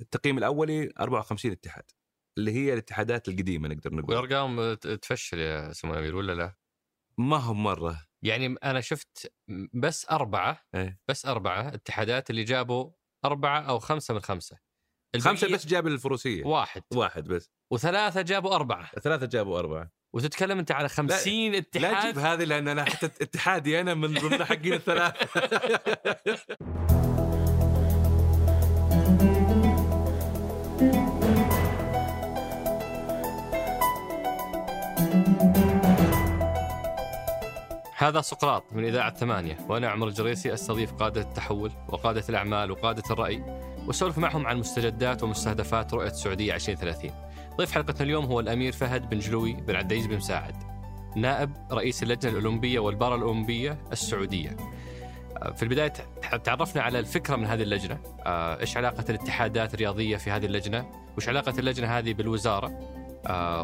التقييم الأولي 54 اتحاد اللي هي الاتحادات القديمة نقدر نقول. والارقام ت- تفشل يا سمو امير ولا لا؟ ما هم مرة. يعني أنا شفت بس أربعة إيه. بس أربعة اتحادات اللي جابوا أربعة أو خمسة من خمسة. خمسة بس جاب الفروسية. واحد. واحد بس. وثلاثة جابوا أربعة. ثلاثة جابوا أربعة. وتتكلم أنت على 50 لا اتحاد؟ تجيب هذه لأن أنا حتى اتحادي أنا من ضمن حقين الثلاثة. هذا سقراط من إذاعة ثمانية وأنا عمر الجريسي أستضيف قادة التحول وقادة الأعمال وقادة الرأي وأسولف معهم عن مستجدات ومستهدفات رؤية السعودية 2030 ضيف حلقتنا اليوم هو الأمير فهد بن جلوي بن عبدالعزيز بن مساعد نائب رئيس اللجنة الأولمبية والبارا الأولمبية السعودية. في البداية تع- تعرفنا على الفكرة من هذه اللجنة آه، إيش علاقة الاتحادات الرياضية في هذه اللجنة وإيش علاقة اللجنة هذه بالوزارة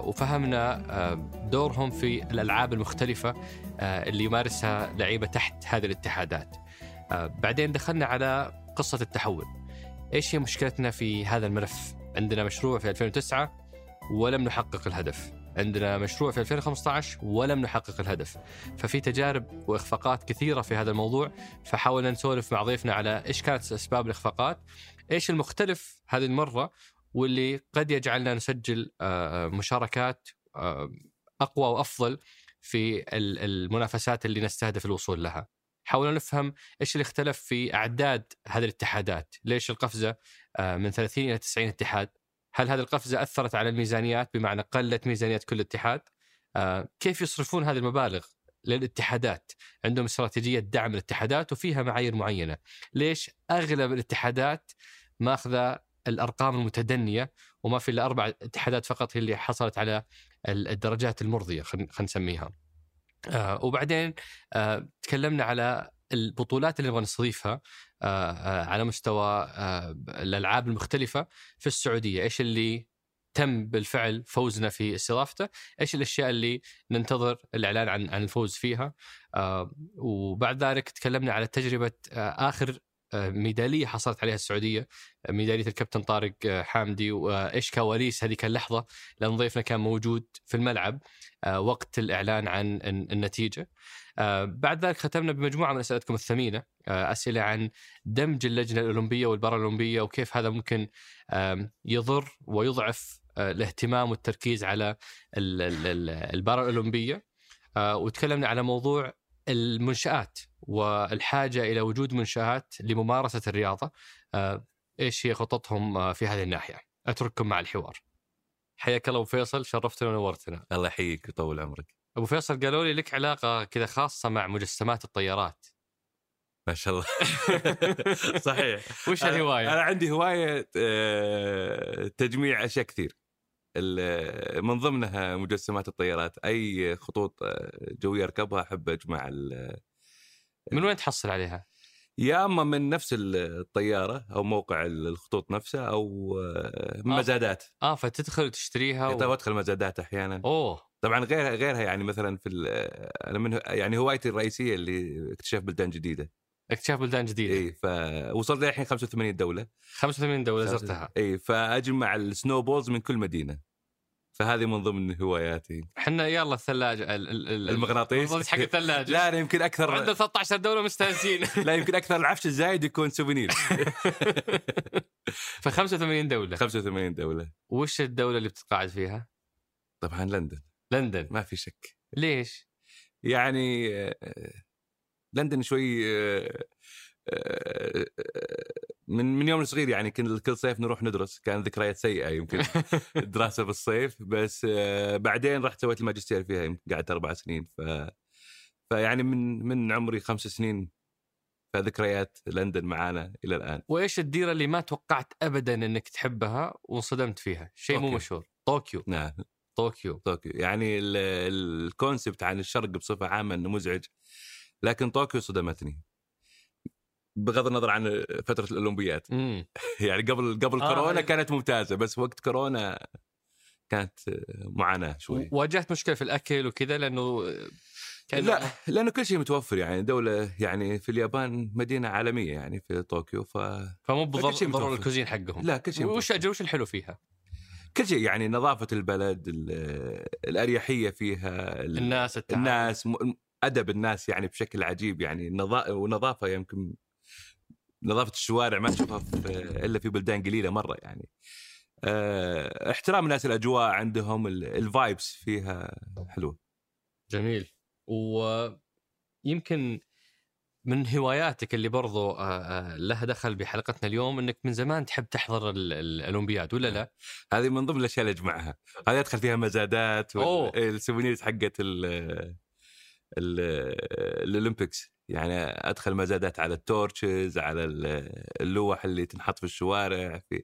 وفهمنا آه، دورهم في الألعاب المختلفة آه، اللي يمارسها لعيبة تحت هذه الاتحادات. آه، بعدين دخلنا على قصة التحول. إيش هي مشكلتنا في هذا الملف؟ عندنا مشروع في 2009 ولم نحقق الهدف. عندنا مشروع في 2015 ولم نحقق الهدف. ففي تجارب وإخفاقات كثيرة في هذا الموضوع فحاولنا نسولف مع ضيفنا على إيش كانت أسباب الإخفاقات؟ إيش المختلف هذه المرة واللي قد يجعلنا نسجل آه، مشاركات آه، أقوى وأفضل في ال- المنافسات اللي نستهدف الوصول لها. حاولنا نفهم إيش اللي اختلف في أعداد هذه الاتحادات، ليش القفزة آه، من 30 إلى 90 اتحاد؟ هل هذه القفزة أثرت على الميزانيات بمعنى قلت ميزانية كل اتحاد؟ آه، كيف يصرفون هذه المبالغ للاتحادات؟ عندهم استراتيجية دعم الاتحادات وفيها معايير معينة. ليش أغلب الاتحادات ماخذة الأرقام المتدنية وما في إلا أربع اتحادات فقط هي اللي حصلت على ال- الدرجات المرضية خلينا نسميها. آه وبعدين آه تكلمنا على البطولات اللي نبغى نستضيفها آه آه على مستوى آه الألعاب المختلفة في السعودية، إيش اللي تم بالفعل فوزنا في استضافته، إيش الأشياء اللي ننتظر الإعلان عن عن الفوز فيها، آه وبعد ذلك تكلمنا على تجربة آخر ميدالية حصلت عليها السعودية آه، ميدالية الكابتن طارق آه، حامدي وإيش كواليس هذيك اللحظة لأن ضيفنا كان موجود في الملعب آه، وقت الإعلان عن الن- النتيجة. آه، بعد ذلك ختمنا بمجموعة من أسئلتكم الثمينة، آه، أسئلة عن دمج اللجنة الأولمبية والبارالمبية وكيف هذا ممكن يضر ويضعف آه، الاهتمام والتركيز على ال- ال- ال- البارالمبية. آه، وتكلمنا على موضوع المنشآت والحاجة إلى وجود منشآت لممارسة الرياضة. آه، إيش هي خططهم آه، في هذه الناحية؟ أترككم مع الحوار. حياك الله أبو فيصل شرفتنا ونورتنا. الله يحييك ويطول عمرك. أبو فيصل قالوا لي لك علاقة كذا خاصة مع مجسمات الطيارات. ما شاء الله. صحيح. وش الهواية؟ أنا عندي هواية آه، تجميع أشياء كثير. من ضمنها مجسمات الطيارات أي خطوط آه، جوية أركبها أحب أجمع ال- من وين تحصل عليها؟ يا أما من نفس الطيارة أو موقع الخطوط نفسه أو آه، من آه. مزادات آه فتدخل وتشتريها طيب و... أدخل مزادات أحيانا أوه طبعا غيرها غيرها يعني مثلا في أنا من يعني هوايتي الرئيسية اللي اكتشاف بلدان جديدة اكتشاف بلدان جديدة. اي فوصلت للحين 85 دولة. 85 دولة زرتها. اي فأجمع ال snow balls من كل مدينة. فهذه من ضمن هواياتي. إحنا يلا الثلاجة ال- ال- ال- المغناطيس. المغناطيس حق الثلاجة. لا أنا يمكن أكثر. 13 دولة مستانسين. لا يمكن أكثر. العفش الزايد يكون souvenir. ف 85 دولة. 85 دولة. وش الدولة اللي بتتقاعد فيها؟ طبعا لندن. لندن. ما في شك. ليش؟ يعني آه، لندن شوي آه، آه، من من يوم صغير يعني كل كل صيف نروح ندرس. كان ذكريات سيئة يمكن الدراسة بالصيف بس آه، بعدين رحت سويت الماجستير فيها قعدت أربع سنين. ف فيعني من من عمري خمس سنين فذكريات لندن معانا إلى الآن. وإيش الديرة اللي ما توقعت ابدا إنك تحبها وانصدمت فيها؟ شيء مو. مشهور. طوكيو. نعم. طوكيو. طوكيو. يعني ال- ال concept عن الشرق بصفة عامة إنه مزعج. لكن طوكيو صدمتني بغض النظر عن فترة الأولمبيات امم يعني قبل قبل آه، كورونا إيه. كانت ممتازة بس وقت كورونا كانت معاناة شوي واجهت مشكلة في الأكل وكذا لأنه كأنه- لا لأنه كل شيء متوفر يعني دولة يعني في اليابان مدينة عالمية يعني في طوكيو ف فمو ضروري متوفر. ال cuisine حقهم لا كل شيء وش وش الحلو فيها؟ كل شيء يعني نظافة البلد ال- الأريحية فيها ال- الناس التعامل. الناس أدب الناس يعني بشكل عجيب يعني. نظا... ونظافة يمكن نظافة الشوارع ما تشوفها في... إلا في بلدان قليلة مرة يعني. أه... احترام الناس الأجواء عندهم ال- الفايبس فيها حلوة. جميل. ويمكن من هواياتك اللي برضو آه، آه، لها دخل بحلقتنا اليوم إنك من زمان تحب تحضر ال- ال- الأولمبياد ولا لا؟ هذه من ضمن الأشياء اللي أجمعها. هذه أدخل فيها مزادات أوه. ال souvenirs حقت ال ال Olympics. يعني أدخل مزادات على ال torches على ال- اللوح اللي تنحط في الشوارع في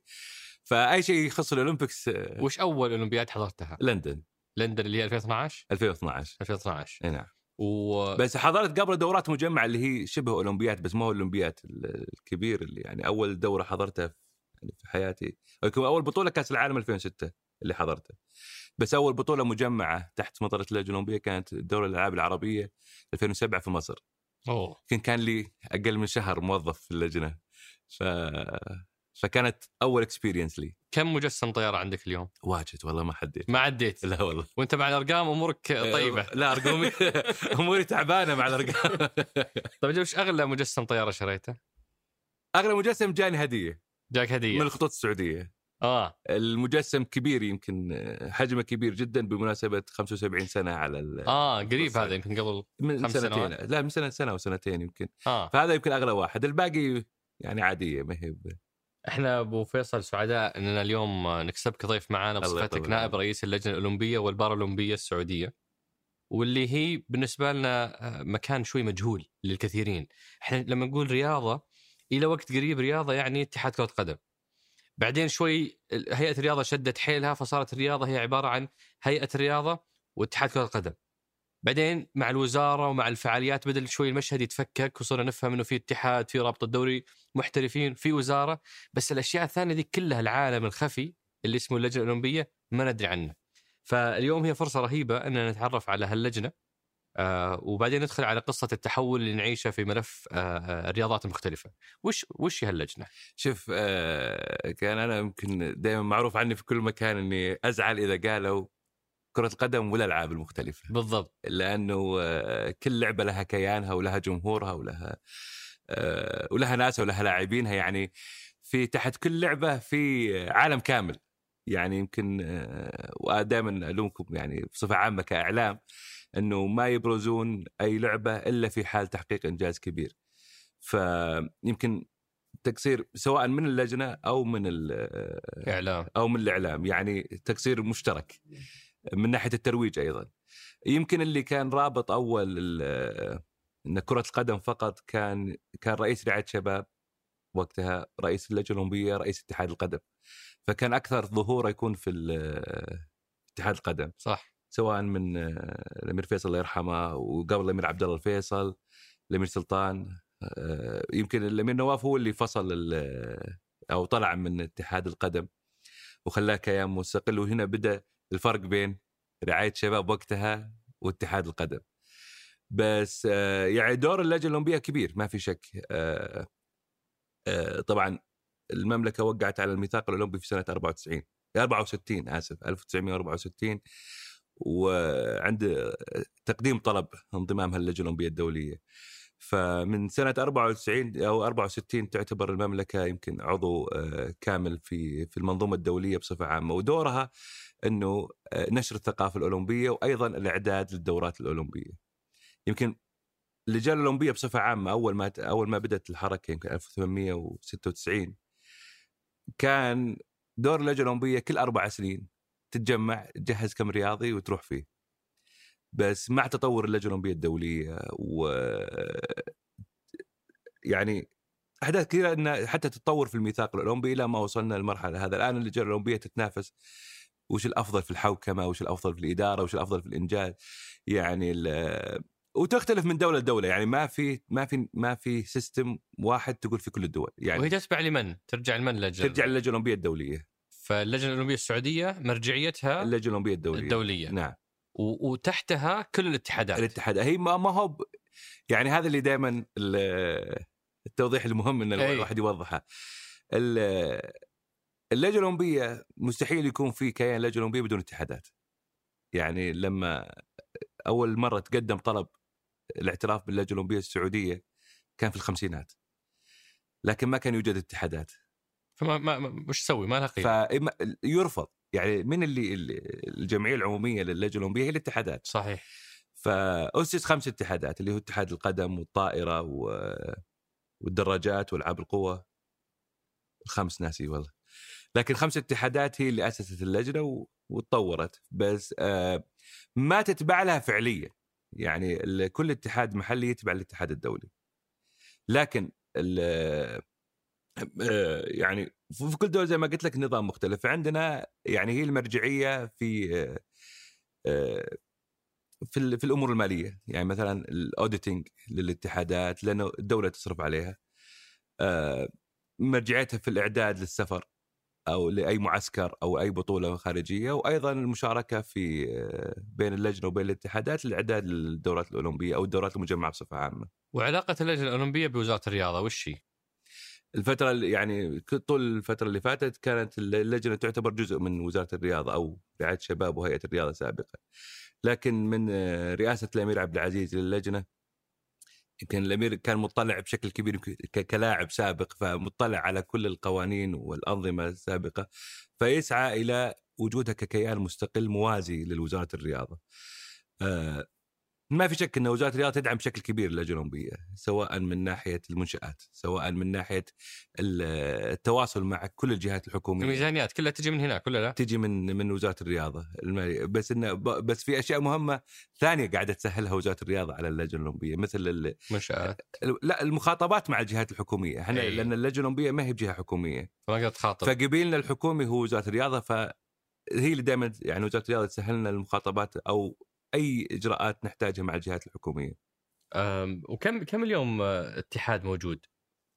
فأي شيء يخص ال Olympics آه، وش أول أولمبياد حضرتها؟ لندن. لندن اللي هي 2012 2012 2012 أي نعم. و بس حضرت قبل دورات مجمعه اللي هي شبه أولمبياد بس ما هو الاولمبياد ال- الكبير اللي يعني أول دورة حضرتها في يعني في حياتي. أول بطولة كأس العالم 2006 اللي حضرتها. بس أول بطولة مجمعة تحت مطرة اللجنه الأولمبية كانت دوره الألعاب العربية 2007 في مصر. أوه. يمكن كان لي أقل من شهر موظف في اللجنة. ف فكانت أول اكسبيرينس لي. كم مجسم طيارة عندك اليوم؟ واجد والله ما حديت. ما عديت؟ لا والله. وأنت مع الأرقام أمورك طيبة. لا أرقامي أموري تعبانة مع الأرقام. طيب وش أغلى مجسم طيارة شريته؟ أغلى مجسم جاني هدية. جاك هدية. من الخطوط السعودية. آه. المجسم كبير يمكن آه، حجمه كبير جدا بمناسبة 75 سنة على ال... آه قريب. هذا يمكن قبل من خمس سنتين. سنوات؟ لا من سنة سنة أو سنتين يمكن. آه. فهذا يمكن أغلى واحد. الباقي يعني عادية ما هي إحنا أبو فيصل سعداء إننا اليوم نكسبك ضيف معانا بصفتك نائب. رئيس اللجنة الأولمبية والبارالمبيه السعودية واللي هي بالنسبة لنا مكان شوي مجهول للكثيرين. إحنا لما نقول رياضة إلى وقت قريب رياضة يعني اتحاد كرة قدم. بعدين شوي هيئة الرياضة شدت حيلها فصارت الرياضة هي عبارة عن هيئة الرياضه واتحاد كرة القدم. بعدين مع الوزارة ومع الفعاليات بدا شوي المشهد يتفكك وصرنا نفهم إنه في اتحاد في رابطة دوري محترفين في وزارة بس الأشياء الثانية دي كلها العالم الخفي اللي اسمه اللجنة الأولمبية ما ندري عنه. فاليوم هي فرصة رهيبة إننا نتعرف على هاللجنة. آه وبعدين ندخل على قصة التحول اللي نعيشه في ملف آه آه، الرياضات المختلفة. وش وش هي هاللجنه شوف آه كان أنا يمكن دائما معروف عني في كل مكان إني أزعل إذا قالوا كرة القدم والالعاب المختلفة. بالضبط. لأنه آه، كل لعبة لها كيانها ولها جمهورها ولها آه، ولها ناسها ولها لاعبينها. يعني في تحت كل لعبة في عالم كامل. يعني يمكن آه، ودائما ألومكم يعني بصفة عامة كإعلام إنه ما يبرزون أي لعبة إلا في حال تحقيق إنجاز كبير. فيمكن تقصير سواء من اللجنة أو من ال- إعلام. أو من الإعلام يعني تقصير مشترك من ناحية الترويج أيضا. يمكن اللي كان رابط أول إن كرة القدم فقط كان كان رئيس رعاية شباب وقتها رئيس اللجنة الأولمبية رئيس اتحاد القدم. فكان أكثر ظهوره يكون في إتحاد القدم. صح. سواء من آه، الأمير فيصل الله يرحمه وقبل الأمير عبد الله الفيصل الأمير سلطان آه، يمكن الأمير نواف هو اللي فصل ال- أو طلع من اتحاد القدم وخلاه كيان مستقل. وهنا بدأ الفرق بين رعاية شباب وقتها واتحاد القدم. بس آه، يعني دور اللجنة الأولمبية كبير ما في شك آه، آه، طبعا المملكة وقعت على الميثاق الأولمبي في سنة 94 64 آسف 1964 وعند تقديم طلب انضمامها للجنه الأولمبية الدولية. فمن سنة 94 أو 64 تعتبر المملكة يمكن عضو آه، كامل في في المنظومة الدولية بصفة عامة. ودورها إنه آه، نشر الثقافة الأولمبية وأيضا الإعداد للدورات الأولمبية. يمكن اللجان الأولمبية بصفة عامة أول ما أول ما بدأت الحركة يمكن 1896 كان دور اللجنة الأولمبية كل أربع سنين. تتجمع تجهز كم رياضي وتروح فيه. بس مع تطور اللجنة الأولمبية الدولية و يعني أحداث كثيرة إن حتى تتطور في الميثاق الأولمبي إلى ما وصلنا للمرحلة هذا الآن اللجنة الأولمبية تتنافس وش الأفضل في الحوكمة وش الأفضل في الإدارة وش الأفضل في الإنجاز يعني ال- وتختلف من دولة لدولة يعني ما في ما في ما في سيستم واحد تقول في كل الدول وهي يعني تتبع لمن؟ ترجع لمن اللجنة؟ ترجع للجنة الأولمبية الدولية فاللجنة الأولمبية السعودية مرجعيتها اللجنة الأولمبية الدولية. الدولية. نعم. و- وتحتها كل الاتحادات. الاتحاد هي ما ما هو ب... يعني هذا اللي دائما التوضيح المهم إن أي. الواحد يوضحه. ال- اللجنة الأولمبية مستحيل يكون في كيان لجنة أولمبية بدون اتحادات. يعني لما أول مرة تقدم طلب الاعتراف باللجنة الأولمبية السعودية كان في الخمسينات. لكن ما كان يوجد اتحادات. فما ما وش تسوي؟ ما لها قيمة. فيرفض يعني من اللي الجمعية العمومية للجنة الاولمبيه هي الاتحادات. صحيح. فاسس خمس اتحادات اللي هو اتحاد القدم والطائرة و... والدراجات والعاب القوة. الخمس ناسي والله. لكن خمس اتحادات هي اللي أسست اللجنة و... وتطورت. بس آه ما تتبع لها فعليا. يعني كل اتحاد محلي يتبع الاتحاد الدولي. لكن ال... آه، يعني في كل دوله زي ما قلت لك نظام مختلف عندنا يعني هي المرجعية في آه، في في الأمور المالية يعني مثلا الاوديتنج للاتحادات لأنه الدولة تصرف عليها آه، مرجعيتها في الإعداد للسفر أو لأي معسكر أو أي بطولة خارجية وأيضا المشاركة في بين اللجنة وبين الاتحادات للإعداد للدورات الأولمبية أو الدورات المجمعة بصفة عامة. وعلاقة اللجنة الأولمبية بوزارة الرياضة وش هي؟ الفترة اللي- يعني طول الفترة اللي فاتت كانت اللجنة تعتبر جزء من وزارة الرياضة أو رعاية الشباب وهيئة الرياضة سابقا. لكن من آه، رئاسة الأمير عبد العزيز للجنة يمكن الأمير كان مطلع بشكل كبير كلاعب سابق فمطلع على كل القوانين والأنظمة السابقة فيسعى إلى وجودها ككيان مستقل موازي لوزارة الرياضة. ما في شك إن وزارة الرياضة تدعم بشكل كبير اللجنة الأولمبية سواء من ناحية المنشآت سواء من ناحية ال- التواصل مع كل الجهات الحكومية. الميزانيات كلها تجي من هناك ولا لا؟ تجي من من وزارة الرياضة. الماليه بس انه بس في أشياء مهمة ثانية قاعدة تسهلها وزارة الرياضة على اللجنة الأولمبية مثل ال- منشآت. لا المخاطبات مع الجهات الحكومية. إحنا أي. لأن اللجنة الأولمبية ما هي بجهة حكومية. ما تخاطب. فقبيلنا الحكومي هو وزارة الرياضة فهي اللي دائما يعني وزارة الرياضة تسهل لنا المخاطبات أو أي إجراءات نحتاجها مع الجهات الحكومية وكم كم اليوم آه، اتحاد موجود؟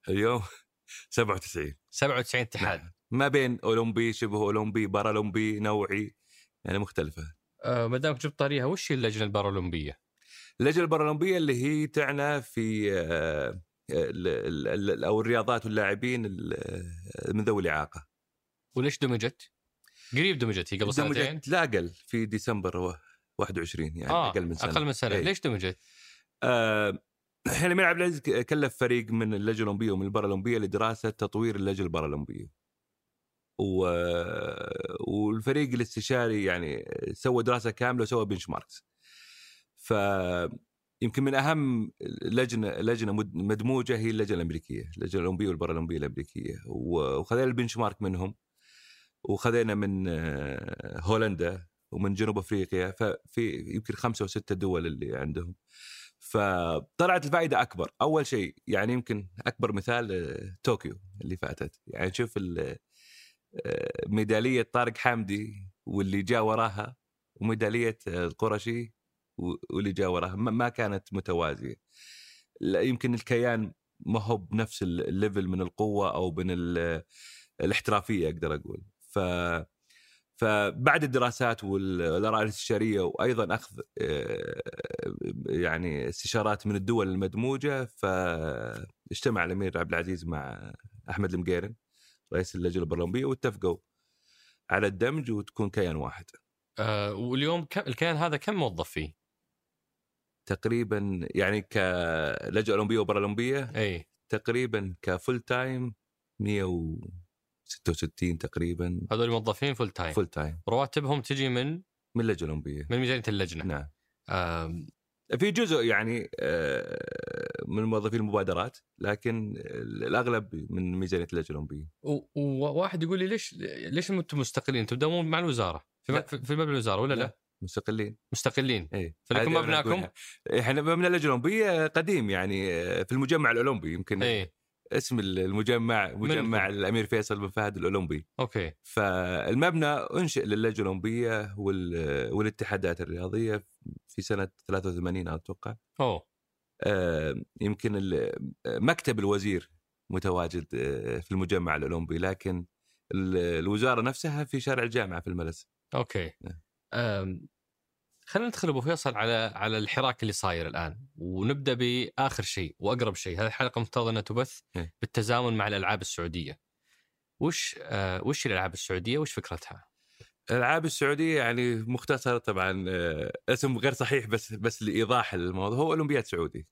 اليوم 97 97 اتحاد نعم. ما بين أولمبي شبه أولمبي بارالمبي نوعي يعني مختلفة آه، ما دامك جبت طاريها وش هي اللجنة البارالمبية؟ اللجنة البارالمبية اللي هي تعنى في آه، ال- أو الرياضات واللاعبين ال- من ذوي الإعاقة وليش دمجت؟ قريب دمجت هي قبل سنتين لا أقل في ديسمبر 21 يعني آه أقل من سنة أقل من سنة إيه. ليش دمجت؟ آه، الحين عبد العزيز كلف فريق من اللجنة الأولمبية ومن البارالمبيه لدراسة تطوير اللجنة البارالمبيه. و... والفريق الاستشاري يعني سوى دراسة كاملة وسوى benchmarks. ف يمكن من أهم لجنة لجنة مد- مدموجة هي اللجنة الأمريكية، اللجنة الأولمبية والبارالمبيه الأمريكية، وخذينا ال benchmark منهم وخذينا من آه، هولندا ومن جنوب أفريقيا ففي يمكن خمسة أو ستة دول اللي عندهم. فطلعت الفائدة أكبر، أول شيء يعني يمكن أكبر مثال آه، طوكيو اللي فاتت، يعني شوف آه، ميدالية طارق حامدي واللي جاء وراها وميدالية آه، القرشي واللي جاء وراها ما كانت متوازية. يمكن الكيان ما هو بنفس ال- الليفل من القوة أو من ال- الاحترافية أقدر أقول. ف فبعد الدراسات والآراء الاستشارية وأيضا أخذ آه، يعني استشارات من الدول المدموجة فاجتمع الأمير عبد العزيز مع أحمد المقيرن رئيس اللجنة البارالمبية واتفقوا على الدمج وتكون كيان واحد آه واليوم كم الكيان هذا كم موظف فيه؟ تقريبا يعني كلجنه أولمبية وبارالمبية اي تقريبا ك full time 166 تقريبا. هذول موظفين full time full time رواتبهم تجي من؟ من اللجنه الاولمبيه من ميزانية اللجنة. نعم. آم، في جزء يعني آه، من موظفين المبادرات لكن الأغلب من ميزانية اللجنة الأولمبية. وواحد يقول لي ليش ليش أنتم مستقلين؟ أنتم تداومون مع الوزارة. في, لا. في مبنى الوزارة ولا لا؟ لا. مستقلين. مستقلين. اي فلكم مبناكم؟ إحنا مبنى اللجنة الأولمبية قديم يعني آه، في المجمع الأولمبي يمكن. اي اسم المجمع مجمع. الأمير فيصل بن فهد الأولمبي. okay. فالمبنى أنشئ للجنة الأولمبية وال- والاتحادات الرياضية في سنة 83 أتوقع. أوه. آه، يمكن مكتب الوزير متواجد آه، في المجمع الأولمبي لكن ال- الوزارة نفسها في شارع الجامعة في الملس. أوكي. نعم. خلينا ندخل أبو فيصل على على الحراك اللي صاير الآن ونبدأ بآخر شيء وأقرب شيء. هذه الحلقة مفترض أنها تبث إيه. بالتزامن مع الألعاب السعودية. وش آه وش الألعاب السعودية؟ وش فكرتها؟ الألعاب السعودية يعني مختصرة طبعا آه، اسم غير صحيح بس بس لإيضاح الموضوع. هو أولمبياد سعودي.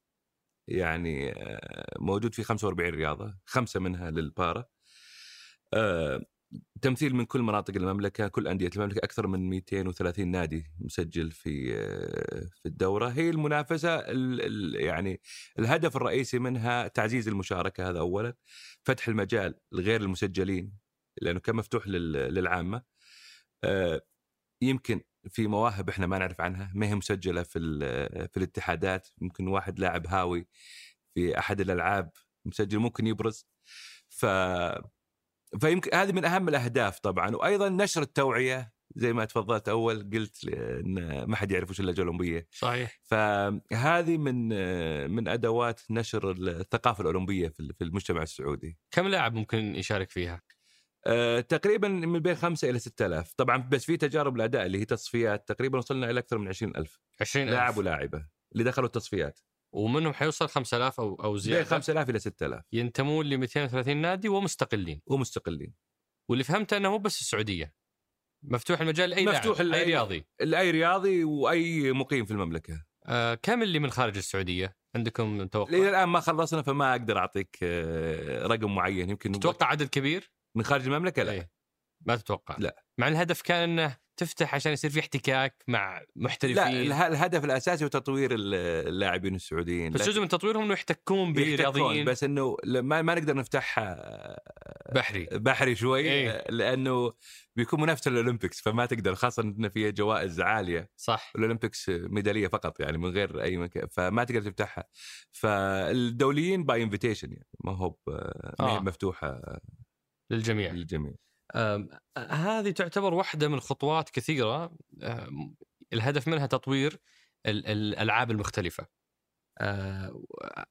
يعني آه، موجود في 45 رياضة خمسة منها للبارا. آه، تمثيل من كل مناطق المملكة كل أندية المملكة أكثر من 230 نادي مسجل في آه، في الدورة. هي المنافسة ال ال يعني الهدف الرئيسي منها تعزيز المشاركة هذا اولا فتح المجال لغير المسجلين لأنه كان مفتوح لل- للعامة. آه، يمكن في مواهب إحنا ما نعرف عنها ما هي مسجلة في ال- في الاتحادات. ممكن واحد لاعب هاوي في أحد الألعاب مسجل ممكن يبرز. ف فيمكن هذه من أهم الأهداف طبعا وأيضا نشر التوعية زي ما تفضلت أول قلت ان ما حد يعرف وش اللجنه الأولمبية. صحيح. فهذه من من أدوات نشر الثقافة الأولمبية في في المجتمع السعودي. كم لاعب ممكن يشارك فيها؟ آه، تقريبا من بين خمسة إلى ستة آلاف. طبعا بس في تجارب الأداء اللي هي تصفيات تقريبا وصلنا إلى أكثر من عشرين ألف. 20 لاعب ولاعبة اللي دخلوا التصفيات. ومنهم حيوصل 5000 أو أو بين زيادة. 5000 إلى 6000 ينتمون ل 230 نادي ومستقلين. ومستقلين. واللي فهمته أنه مو بس السعودية. مفتوح المجال لأي مفتوح لاعب أي لأي- رياضي. لأي رياضي وأي مقيم في المملكة. آه كم اللي من خارج السعودية؟ عندكم توقع؟ إلى الآن ما خلصنا فما أقدر أعطيك آه، رقم معين. يمكن تتوقع عدد كبير؟ من خارج المملكة لا. إيه. ما تتوقع؟ لا. مع الهدف كان إنه تفتح عشان يصير في احتكاك مع لا محترفين. اله- الهدف الأساسي هو تطوير اللاعبين السعوديين. بس جزء من تطويرهم إنه يحتكون برياضيين. بس إنه ما, ما نقدر نفتحها بحرية. بحرية شوي إيه. لأنه بيكون منافسة لل Olympics فما تقدر خاصة إن فيها جوائز عالية. صح. ال Olympics ميدالية فقط يعني من غير أي مكان فما تقدر تفتحها. فالدوليين by invitation يعني ما هو آه. مفتوحة للجميع. للجميع. هذه تعتبر واحدة من خطوات كثيرة آم، الهدف منها تطوير ال- الألعاب المختلفة. آه،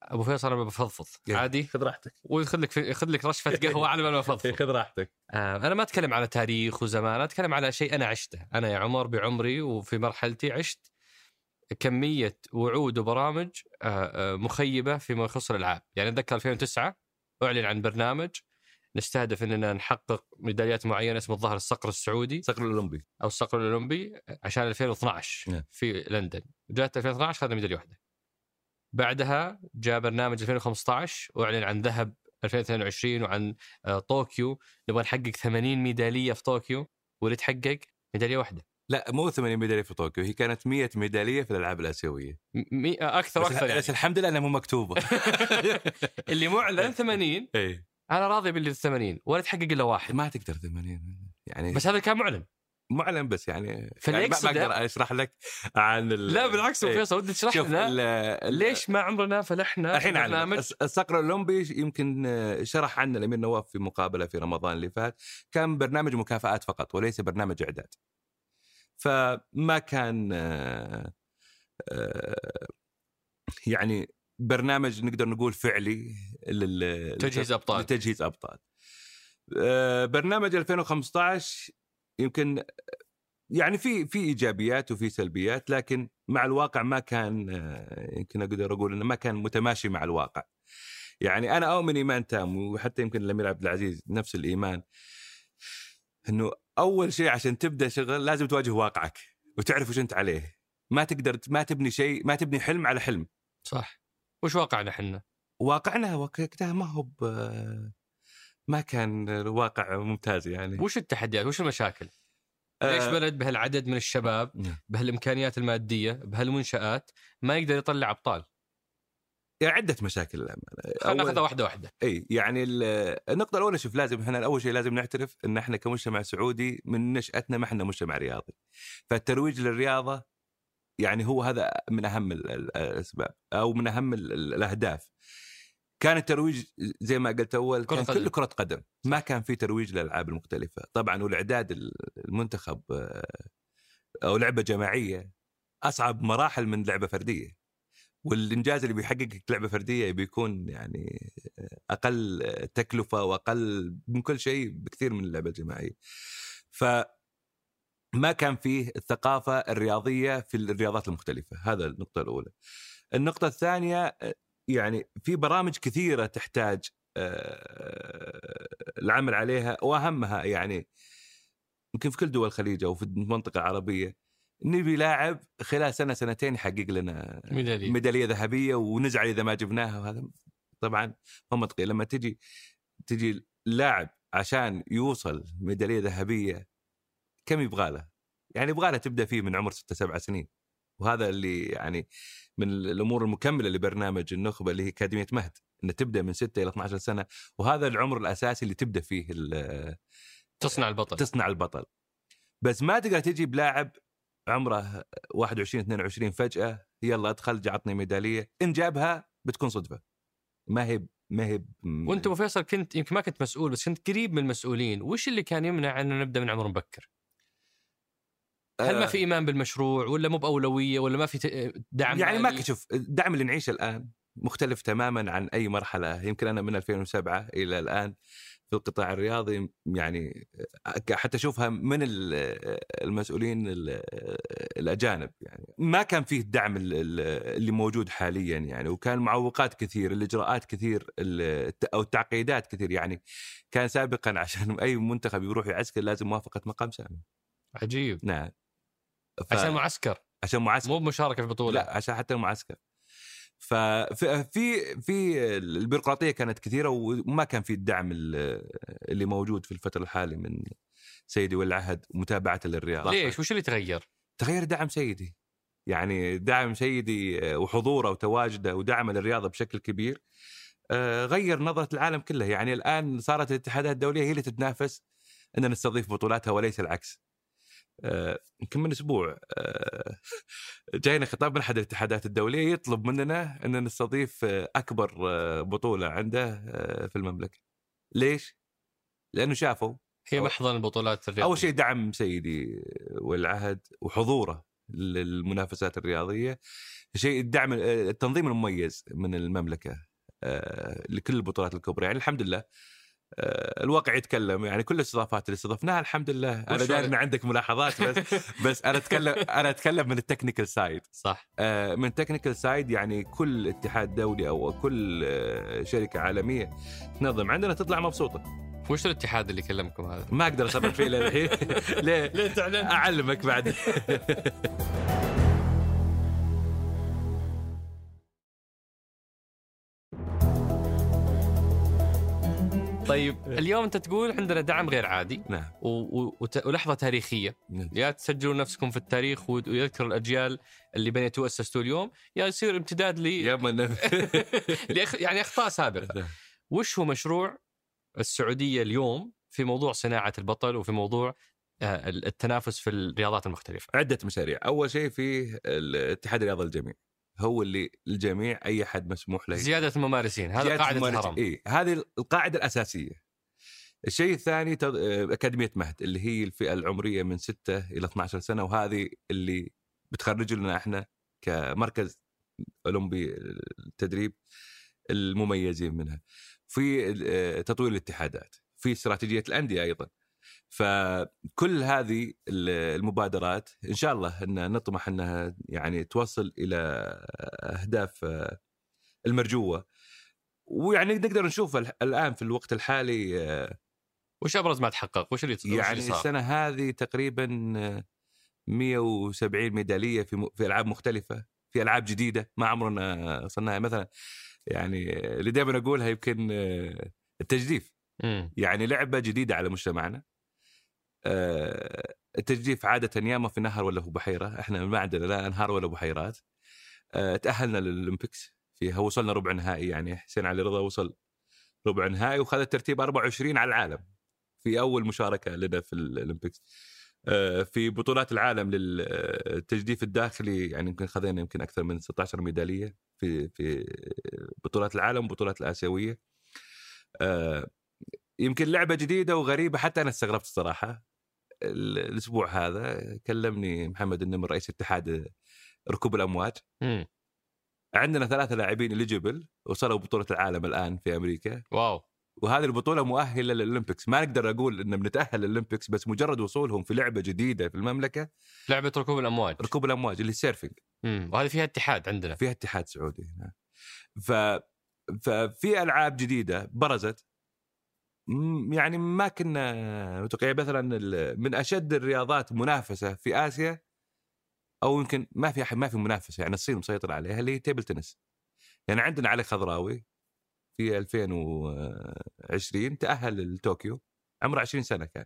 أبو فيصل أنا بفضفض. عادي خذ راحتك وياخذ لك ياخذ لك رشفة قهوة على ما أنا بفضفض. خذ راحتك آه، أنا ما أتكلم على تاريخ وزمان أنا أتكلم على شيء أنا عشته أنا يا عمر بعمري وفي مرحلتي عشت كمية وعود وبرامج آه، مخيبة فيما يخص الألعاب يعني أتذكر 2009 أعلن عن برنامج نستهدف إننا نحقق ميداليات معينة اسمه الظهر الصقر السعودي صقر الأولمبي. أو الصقر الأولمبي عشان 2012 نعم. في لندن. جات 2012 اخذنا ميدالية واحدة. بعدها جاء برنامج 2015 وأعلن عن ذهب 2022 وعن آه، طوكيو. نبغى نحقق 80 ميدالية في طوكيو. واللي تحقق ميدالية واحدة. لا مو 80 ميدالية في طوكيو هي كانت 100 ميدالية في الألعاب الآسيوية. مي... أكثر بس, وأكثر يعني. بس الحمد لله إنها مو مكتوبة. اللي معلن 80 اي أنا راضي باللي 80 ولا تحقق إلا واحد. ما تقدر 80 يعني بس هذا كان معلن. معلن بس يعني فاللي يعني ما أقدر أشرح لك عن ال... لا بالعكس إيه. أبو فيصل ودي تشرح لنا ال- ليش ما عمرنا فلحنا الحين الصقر الاولمبي يمكن شرح عنه الأمير نواف في مقابلة في رمضان اللي فات. كان برنامج مكافآت فقط وليس برنامج إعداد. فما كان آه، آه، يعني برنامج نقدر نقول فعلي لل تجهيز أبطال. لتجهيز أبطال آه، برنامج 2015 يمكن يعني في في إيجابيات وفي سلبيات لكن مع الواقع ما كان آه، يمكن أقدر أقول إنه ما كان متماشي مع الواقع. يعني أنا أؤمن إيمان تام وحتى يمكن الأمير عبد العزيز نفس الإيمان إنه أول شيء عشان تبدأ شغل لازم تواجه واقعك وتعرف وش أنت عليه. ما تقدر ما تبني شيء ما تبني حلم على حلم. صح وش واقعنا إحنا؟ واقعنا وقتها ما هو ما كان واقع ممتاز يعني. وش التحديات؟ وش المشاكل؟ ليش آه، بلد بهالعدد من الشباب نعم. بهالإمكانيات المادية بهالمنشآت ما يقدر يطلع أبطال؟ يعني عدة مشاكل للأمانة. خلينا ناخذها واحدة واحدة. إي يعني ال- النقطة الأولى شوف لازم إحنا أول شيء لازم نعترف أن إحنا كمجتمع سعودي من نشأتنا ما إحنا مجتمع رياضي. فالترويج للرياضة يعني هو هذا من أهم ال- ال- الأسباب أو من أهم ال- ال- الأهداف. كان الترويج زي ما قلت كرة كان. كله كرة قدم، ما كان في ترويج للألعاب المختلفة، طبعا والإعداد ال- المنتخب آه، أو لعبة جماعية أصعب مراحل من لعبة فردية. والإنجاز اللي بيحققك لعبة فردية بيكون يعني أقل تكلفة وأقل من كل شيء بكثير من اللعبة الجماعية. ف ما كان فيه الثقافة الرياضية في الرياضات المختلفة هذا النقطة الأولى النقطة الثانية يعني في برامج كثيرة تحتاج آه، العمل عليها وأهمها يعني يمكن في كل دول الخليج أو في المنطقة العربية نبي لاعب خلال سنة سنتين يحقق لنا ميدالية. ميدالية ذهبية ونزعل إذا ما جبناها وهذا طبعا مو منطقي لما تجي تجي لاعب عشان يوصل ميدالية ذهبية كم يبغى له؟ يعني يبغى له تبدأ فيه من عمر ستة سبع سنين وهذا اللي يعني من الأمور المكملة لبرنامج النخبة اللي هي أكاديمية مهد ان تبدأ من 6 إلى 12 سنة وهذا العمر الأساسي اللي تبدأ فيه تصنع البطل. تصنع البطل. بس ما تقدر تجي بلاعب عمره 21 22 فجأة يلا ادخل جا عطني ميدالية إن جابها بتكون صدفة. ما هي ما هي وأنت ابو فيصل كنت يمكن ما كنت مسؤول بس كنت قريب من المسؤولين. وش اللي كان يمنع إنه نبدأ من عمر مبكر؟ هل ما في إيمان بالمشروع ولا مو بأولوية ولا ما في دعم يعني ما شوف الدعم اللي نعيشه الآن مختلف تماما عن أي مرحلة يمكن أنا من 2007 إلى الآن في القطاع الرياضي يعني حتى أشوفها من ال- المسؤولين ال- الأجانب يعني. ما كان فيه الدعم ال- ال- اللي موجود حاليا يعني وكان معوقات كثير الإجراءات كثير أو التعقيدات كثير يعني. كان سابقا عشان أي منتخب يروح يعسكر لازم موافقة مقام سامي. عجيب. نعم. ف- عشان معسكر. عشان معسكر. مو بمشاركة في بطوله لا عشان حتى المعسكر. ففي في في البيروقراطية كانت كثيرة وما كان في الدعم ال- اللي موجود في الفترة الحاليه من سيدي ولي العهد ومتابعته للرياضة. ليش؟ وش اللي تغير؟ تغير دعم سيدي. يعني دعم سيدي وحضوره وتواجده ودعمه للرياضة بشكل كبير آه، غير نظرة العالم كله. يعني الآن صارت الاتحادات الدولية هي اللي تتنافس إن نستضيف بطولاتها وليس العكس. يمكن من أسبوع. آه، جاينا خطاب من أحد الاتحادات الدولية يطلب مننا أن نستضيف آه، أكبر آه، بطولة عنده آه، في المملكة. ليش؟ لأنه شافوا هي محضن البطولات الرياضية. أول شيء دعم سيدي والعهد وحضوره للمنافسات الرياضية. شيء الدعم التنظيم المميز من المملكة آه، لكل البطولات الكبرى. يعني الحمد لله آه، الواقع يتكلم يعني كل الاستضافات اللي استضفناها الحمد لله أنا داري؟ ان عندك ملاحظات بس بس أنا أتكلم أنا أتكلم من ال technical side صح آه، من technical side يعني كل اتحاد دولي أو كل آه، شركة عالمية تنظم عندنا تطلع مبسوطة وش الاتحاد اللي كلمكم هذا؟ ما أقدر أصرح فيه للحين ليه؟ ليه تعلن؟ أعلمك بعد طيب اليوم أنت تقول عندنا دعم غير عادي. نعم. و... و... وت... ولحظة تاريخية. يا تسجلون نفسكم في التاريخ و- ويذكر الأجيال اللي بنيتوا اسستوا اليوم يا يصير امتداد ل يا من لأخ... يعني أخطاء سابقة. وش هو مشروع السعودية اليوم في موضوع صناعة البطل وفي موضوع آه، التنافس في الرياضات المختلفة؟ عدة مشاريع. أول شيء في الاتحاد الرياضي الجميع. هو اللي الجميع أي أحد مسموح له زيادة الممارسين هذا قاعدة الممارسة. الهرم. إيه هذه القاعدة الأساسية. الشيء الثاني تض... أكاديمية مهد اللي هي الفئة العمرية من 6 إلى 12 سنة وهذه اللي بتخرج لنا إحنا كمركز أولمبي التدريب المميزين منها. في آه، تطوير الاتحادات في استراتيجية الأندية أيضا. فكل هذه المبادرات إن شاء الله إن نطمح إنها يعني توصل إلى أهداف آه، المرجوة ويعني نقدر نشوف ال- الآن في الوقت الحالي آه، وش أبرز ما تحقق؟ وش اللي يعني اللي صار؟ السنة هذه تقريبا آه، 170 ميدالية في في ألعاب مختلفة في ألعاب جديدة ما عمرنا وصلنا مثلا يعني اللي دائما أقولها يمكن آه، التجديف. يعني لعبة جديدة على مجتمعنا آه، التجديف عادة ياما في نهر ولا في بحيرة. إحنا ما عندنا لا أنهار ولا بحيرات. آه، تأهلنا للأولمبيكس فيها وصلنا ربع نهائي يعني حسين علي رضا وصل ربع نهائي وخذ الترتيب 24 على العالم في أول مشاركة لنا في الأولمبيكس. آه، في بطولات العالم للتجديف الداخلي يعني يمكن خذينا يمكن أكثر من 16 ميدالية في في بطولات العالم وبطولات الآسيوية. آه، يمكن لعبة جديدة وغريبة حتى أنا استغربت الصراحة. ال- الأسبوع هذا كلمني محمد النمر رئيس اتحاد ركوب الامواج مم. عندنا ثلاثة لاعبين eligible وصلوا بطولة العالم الآن في أمريكا. wow. وهذه البطولة مؤهلة لل Olympics. ما نقدر أقول إن بنتأهل لل Olympics بس مجرد وصولهم في لعبة جديدة في المملكة. لعبة ركوب الامواج ركوب الامواج اللي surfing امم وهذه فيها اتحاد عندنا. فيها اتحاد سعودي هنا ف ففي ألعاب جديدة برزت. يعني ما كنا متوقعين مثلا من أشد الرياضات منافسة في آسيا أو يمكن ما في أحد ما في منافسة يعني الصين مسيطره عليها اللي هي تيبل تنس. يعني عندنا علي خضراوي في 2020 تأهل لطوكيو عمره 20 سنة كان.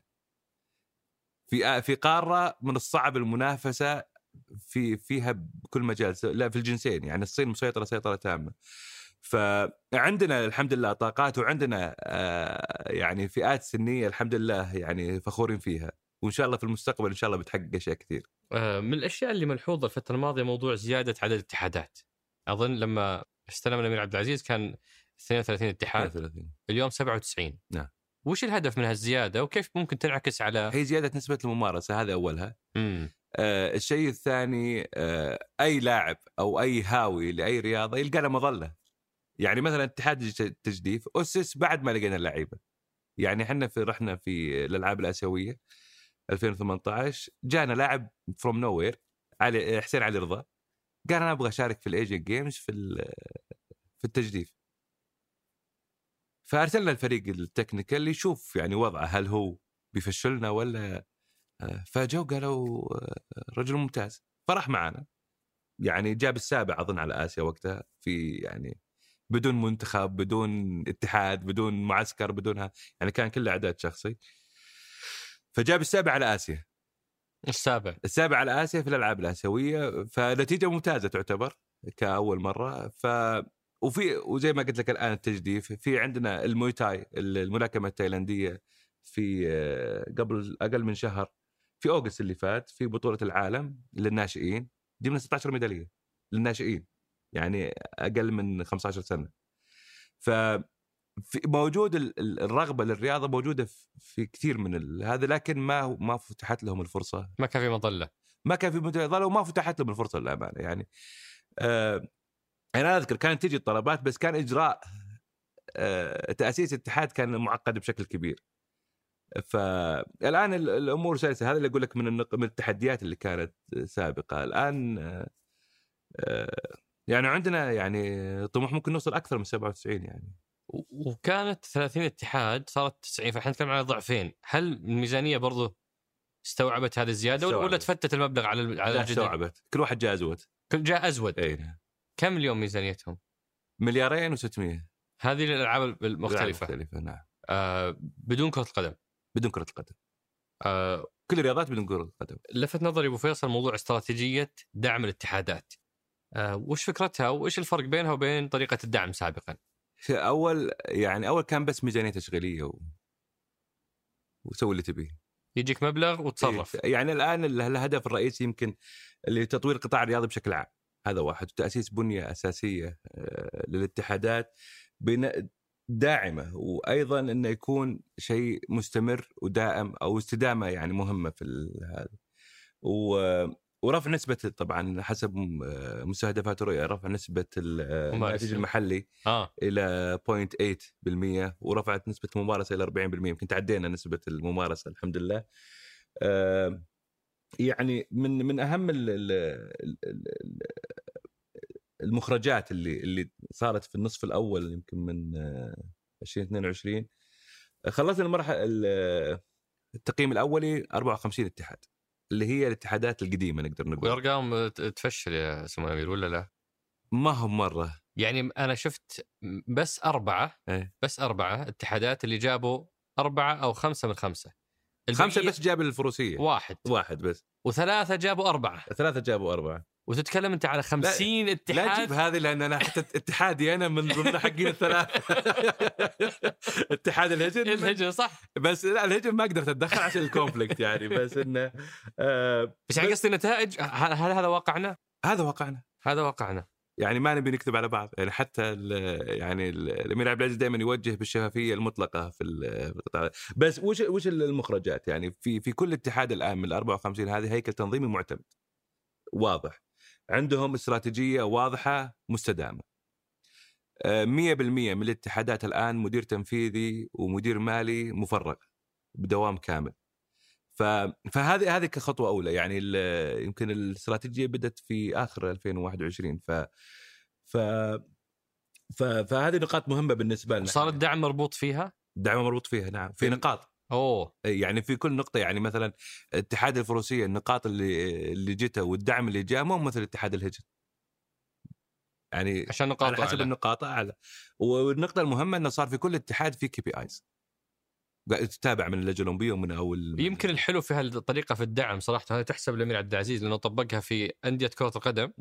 في في قارة من الصعب المنافسة في فيها بكل مجال لا في الجنسين يعني الصين مسيطرة سيطرة تامة. فعندنا الحمد لله طاقات وعندنا آه، يعني فئات سنية الحمد لله يعني فخورين فيها. وإن شاء الله في المستقبل إن شاء الله بتحقق أشياء كثير. آه، من الأشياء اللي ملحوظة الفترة الماضية موضوع زيادة عدد الاتحادات. أظن لما استلم الأمير عبد العزيز كان 32 اتحاد. 33 اليوم 97 نعم. وش الهدف من هالزيادة؟ وكيف ممكن تنعكس على هي زيادة نسبة الممارسة هذا أولها. امم آه الشيء الثاني آه أي لاعب أو أي هاوي لأي رياضة يلقى له مظلة. يعني مثلا اتحاد التجديف أسس بعد ما لقينا اللعيبة. يعني إحنا في رحنا في الألعاب الآسيوية 2018 جانا لاعب from nowhere علي حسين علي رضا قال أنا أبغى أشارك في ال Asian Games في في التجديف. فأرسلنا الفريق ال technical يشوف يعني وضعه هل هو بيفشلنا ولا آه، فجو قالوا آه، رجل ممتاز. فراح معنا. يعني جاب السابع أظن على آسيا وقتها في يعني بدون منتخب بدون اتحاد بدون معسكر بدونها يعني كان كله أعداد شخصي. فجاب السابع على آسيا. السابع. السابع على آسيا في الألعاب الآسيوية. فنتيجة ممتازة تعتبر كأول مرة. ف وفي وزي ما قلت لك الآن التجديف في عندنا المويتاي الملاكمة التايلاندية في آه، قبل أقل من شهر في أوغست اللي فات في بطولة العالم للناشئين. جبنا 16 ميدالية للناشئين. يعني أقل من 15 سنة. ف موجود ال- ال- الرغبة للرياضة موجودة في- كثير من ال- هذا لكن ما ما فتحت لهم الفرصة. ما كان في مظلة. ما كان في متظل وما فتحت لهم الفرصة للأمانة يعني. آه أنا أذكر كانت تجي الطلبات بس كان إجراء آه تأسيس اتحاد كان معقد بشكل كبير. فالان ال- الأمور سلسة هذا اللي أقول لك من النق... من التحديات اللي كانت سابقة. الآن آه آه يعني عندنا يعني طموح ممكن نوصل أكثر من 97 يعني. وكانت 30 اتحاد صارت 90 فاحنا نتكلم على ضعفين. هل الميزانية برضو استوعبت هذه الزيادة ولا- ولا استوعبت. تفتت المبلغ على على لا؟ استوعبت. كل واحد جاء أزود. كل جاء أزود. إي نعم. كم اليوم ميزانيتهم؟ مليارين و600 هذه الألعاب المختلفة مختلفه نعم. آه بدون كرة القدم. بدون كرة القدم. آه كل الرياضات بدون كرة القدم. لفت نظري أبو فيصل موضوع استراتيجية دعم الاتحادات. وش فكرتها وإيش الفرق بينها وبين طريقة الدعم سابقا؟ أول يعني أول كان بس ميزانية تشغيلية و... وسوي اللي تبيه. يجيك مبلغ وتصرف. إيه، يعني الآن ال- الهدف الرئيسي يمكن اللي تطوير القطاع الرياضي بشكل عام. هذا واحد. وتأسيس بنية أساسية آه، للاتحادات بناء داعمة. وأيضا إنه يكون شيء مستمر ودائم أو استدامة يعني مهمة في هذا. ورفع نسبة طبعا حسب آه، مستهدفات الرؤية رفع نسبة ال- آه،. الناتج المحلي آه. إلى 0.8% ورفعت نسبة الممارسه إلى 40% يمكن تعدينا نسبة الممارسة الحمد لله. آه، يعني من من أهم ال- ال- ال- ال- المخرجات اللي اللي صارت في النصف الأول يمكن من آه، 2022 خلصنا المرحله ال- التقييم الأولي 54 اتحاد. اللي هي الاتحادات القديمة نقدر نقول والارقام ت- تفشل يا سمو الامير ولا لا؟ ما هم مرة. يعني أنا شفت بس أربعة إيه. بس أربعة اتحادات اللي جابوا أربعة أو خمسة من خمسة. خمسة بس جاب الفروسية. واحد. واحد بس. وثلاثة جابوا أربعة. ثلاثة جابوا أربعة. وتتكلم أنت على 50 لا اتحاد؟ تجيب هذه لأن أنا حتى اتحادي أنا من ضمن حقين الثلاثة. اتحاد الهجن الهجن صح. بس لا الهجن ما قدرت أتدخل عشان الكونفليكت يعني بس إنه آه بس يعني قصدي النتائج هل هذا واقعنا؟ هذا واقعنا. هذا واقعنا. يعني ما نبي نكذب على بعض يعني حتى ال- يعني ال- الأمير عبد العزيز دائما يوجه بالشفافية المطلقة في ال- في القطاع. بس وش وش المخرجات؟ يعني في في كل اتحاد الآن من ال 54 هذه هيكل تنظيمي معتمد. واضح. عندهم استراتيجية واضحة مستدامة. آه، 100% من الاتحادات الآن مدير تنفيذي ومدير مالي مفرغ بدوام كامل. فهذه هذه كخطوة أولى. يعني يمكن الاستراتيجية بدأت في آخر 2021 ف ف ف... فهذه نقاط مهمة بالنسبة لنا. صار الدعم مربوط فيها؟ الدعم مربوط فيها نعم. في نقاط. أوه. يعني في كل نقطة يعني مثلا اتحاد الفروسية النقاط اللي اللي جته والدعم اللي جاء مو مثل اتحاد الهجن يعني عشان نقاط على حسب أعلى. النقاط أعلى. والنقطة المهمة إنه صار في كل اتحاد في كي بي آيز. تتابع من اللجنه الاولمبيه ومن أول يمكن الحلو في هالطريقة في الدعم صراحة هذا تحسب الامير عبد العزيز لأنه طبقها في أندية كرة القدم.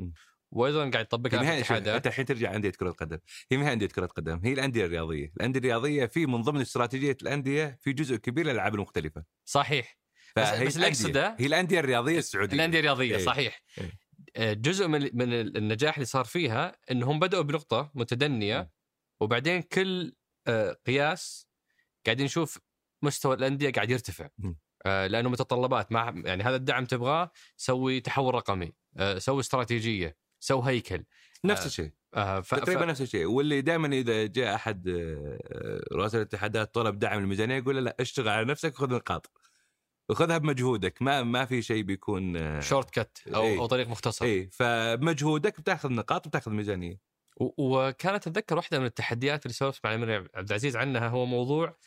وأيضا قاعد يطبقها هي في الاتحادات. انت الحين ترجع أندية كرة القدم. هي ما هي أندية كرة قدم هي الأندية الرياضية. الأندية الرياضية في من ضمن استراتيجية الأندية في جزء كبير للألعاب المختلفة. صحيح. بس- بس اللي. أقصده- هي الأندية الرياضية السعودية. الأندية الرياضية إيه. صحيح. إيه. آه، جزء من من النجاح اللي صار فيها إنهم بدأوا بنقطة م. متدنيه وبعدين كل آه، قياس قاعدين نشوف مستوى الأندية قاعد يرتفع. م. آه، لأنه متطلبات مع يعني هذا الدعم تبغاه سوي تحول رقمي. سوي استراتيجية. سوي هيكل نفس آه، الشيء. آه، ف... تقريبا ف... نفس الشيء. واللي دائما إذا جاء أحد آه، رؤساء الاتحادات طلب دعم الميزانية يقول لا اشتغل على نفسك وخذ نقاط. وخذها بمجهودك. ما ما في شيء بيكون آه، shortcut أو. أو طريق مختصر. اي فبمجهودك بتاخذ نقاط وبتاخذ ميزانية. و- وكانت أتذكر واحدة من التحديات اللي سولفت مع الأمير عبد العزيز عنها هو موضوع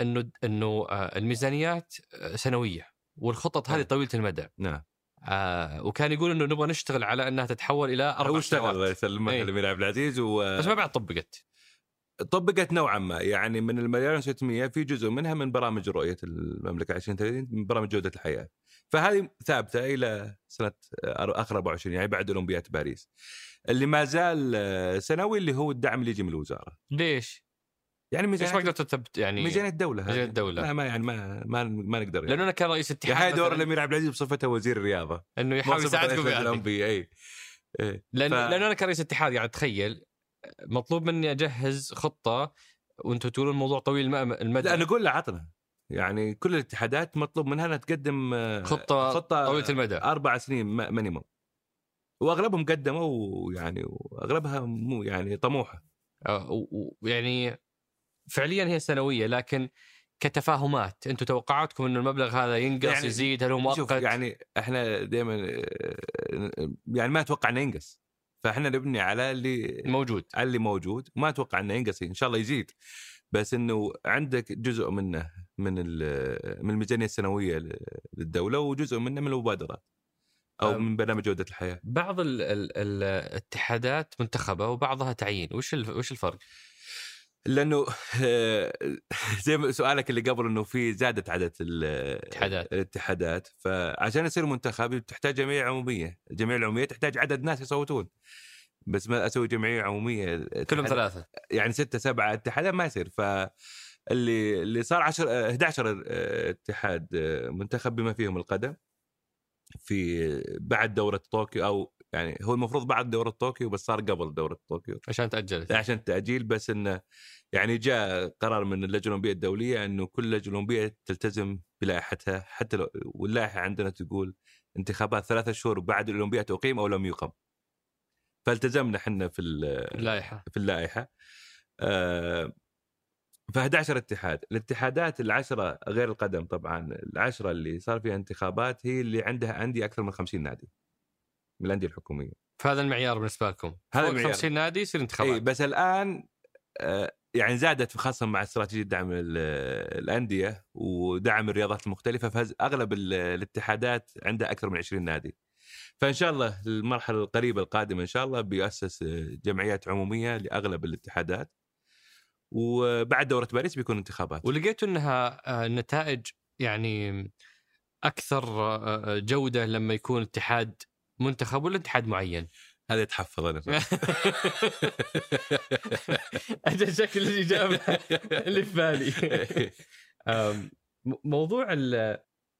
إنه إنه آه، الميزانيات آه، سنوية والخطط هذه نعم. طويلة المدى. نعم. آه وكان يقول إنه نبغى نشتغل على إنها تتحول إلى أربع اشتغل الله سنوات يسلمك إيه. الأمير عبد العزيز بس ما بعد طبقت. وطبقت نوعا ما. يعني من المليار 600 في جزء منها من برامج رؤية المملكة 2030 من برامج جودة الحياة. فهذه ثابتة إلى سنة آخر 24 يعني بعد اولمبياد باريس. اللي ما زال آه، سنوي اللي هو الدعم اللي يجي من الوزارة. ليش؟ يعني ما ميزانية قدرت تثبت يعني ميزانية الدولة هذه. ميزانية الدولة. لا ما يعني ما ما, ما نقدر يعني. لأنه أنا كان رئيس اتحاد يعني دور الأمير عبد العزيز بصفته وزير الرياضة إنه يحاول ما يساعدكم هذه. الأولمبي إي إيه. لأن ف- لأنه أنا كرئيس اتحاد قاعد اتخيل مطلوب مني أجهز خطة وأنتم تقولون الموضوع طويل الم- المدى لا نقول له عطنا يعني كل الاتحادات مطلوب منها إنها تقدم آه، خطة, خطة طويلة المدى أربع سنين مينيموم وأغلبهم قدموا ويعني وأغلبها مو يعني طموحة آه، ويعني فعليا هي سنوية لكن كتفاهمات. أنتم توقعاتكم إنه المبلغ هذا ينقص يعني يزيد هل هو شوف مؤقت؟ يعني إحنا دائما يعني ما أتوقع إنه ينقص. فإحنا نبني على اللي موجود. على اللي موجود. ما أتوقع إنه ينقص إن شاء الله يزيد. بس إنه عندك جزء منه من من الميزانية السنوية للدولة وجزء منه من المبادرات أو. من برنامج جودة الحياة. بعض ال ال الاتحادات منتخبة وبعضها تعيين. وش وش الفرق؟ لأنه زي سؤالك اللي قبل إنه في زادت عدد ال- اتحادات. الاتحادات. فعشان يصير منتخب تحتاج جمعيه عمومية، الجمعيه العمومية تحتاج عدد ناس يصوتون. بس ما أسوي جمعيه عمومية. كلهم ثلاثة. يعني ستة سبعة اتحادات ما يصير. فاللي اللي صار 10 آه، 11 آه، اتحاد آه، منتخب بما فيهم القدم في بعد دورة طوكيو أو يعني هو المفروض بعد دورة طوكيو بس صار قبل دورة طوكيو. عشان تأجلت. عشان التاجيل بس إنه يعني جاء قرار من اللجنة الأولمبية الدولية إنه كل لجنة أولمبية تلتزم بلائحتها حتى لو واللائحة عندنا تقول انتخابات ثلاثة شهور بعد الاولمبياد تقيم أو لم يقم. فالتزمنا إحنا في ال- اللائحة. في اللائحة. آه، ف 11 اتحاد، الاتحادات العشرة غير القدم طبعا العشرة اللي صار فيها انتخابات هي اللي عندها أندية أكثر من 50 نادي. من الأندية الحكومية. فهذا المعيار بالنسبة لكم هذا المعيار. 50 نادي يصير اي انتخابات بس الآن آه، يعني زادت خاصة مع استراتيجية دعم ال- الأندية ودعم الرياضات المختلفة فاغلب ال- الاتحادات عندها أكثر من 20 نادي. فإن شاء الله المرحلة القريبة القادمة إن شاء الله بيؤسس آه، جمعيات عمومية لأغلب الاتحادات. وبعد دورة باريس بيكون انتخابات. ولقيتوا إنها آه، النتائج يعني أكثر جودة لما يكون اتحاد منتخب ولا اتحاد معين؟ هذا يتحفظ أنا أجل شكل الإجابة اللي في بالي. موضوع ال-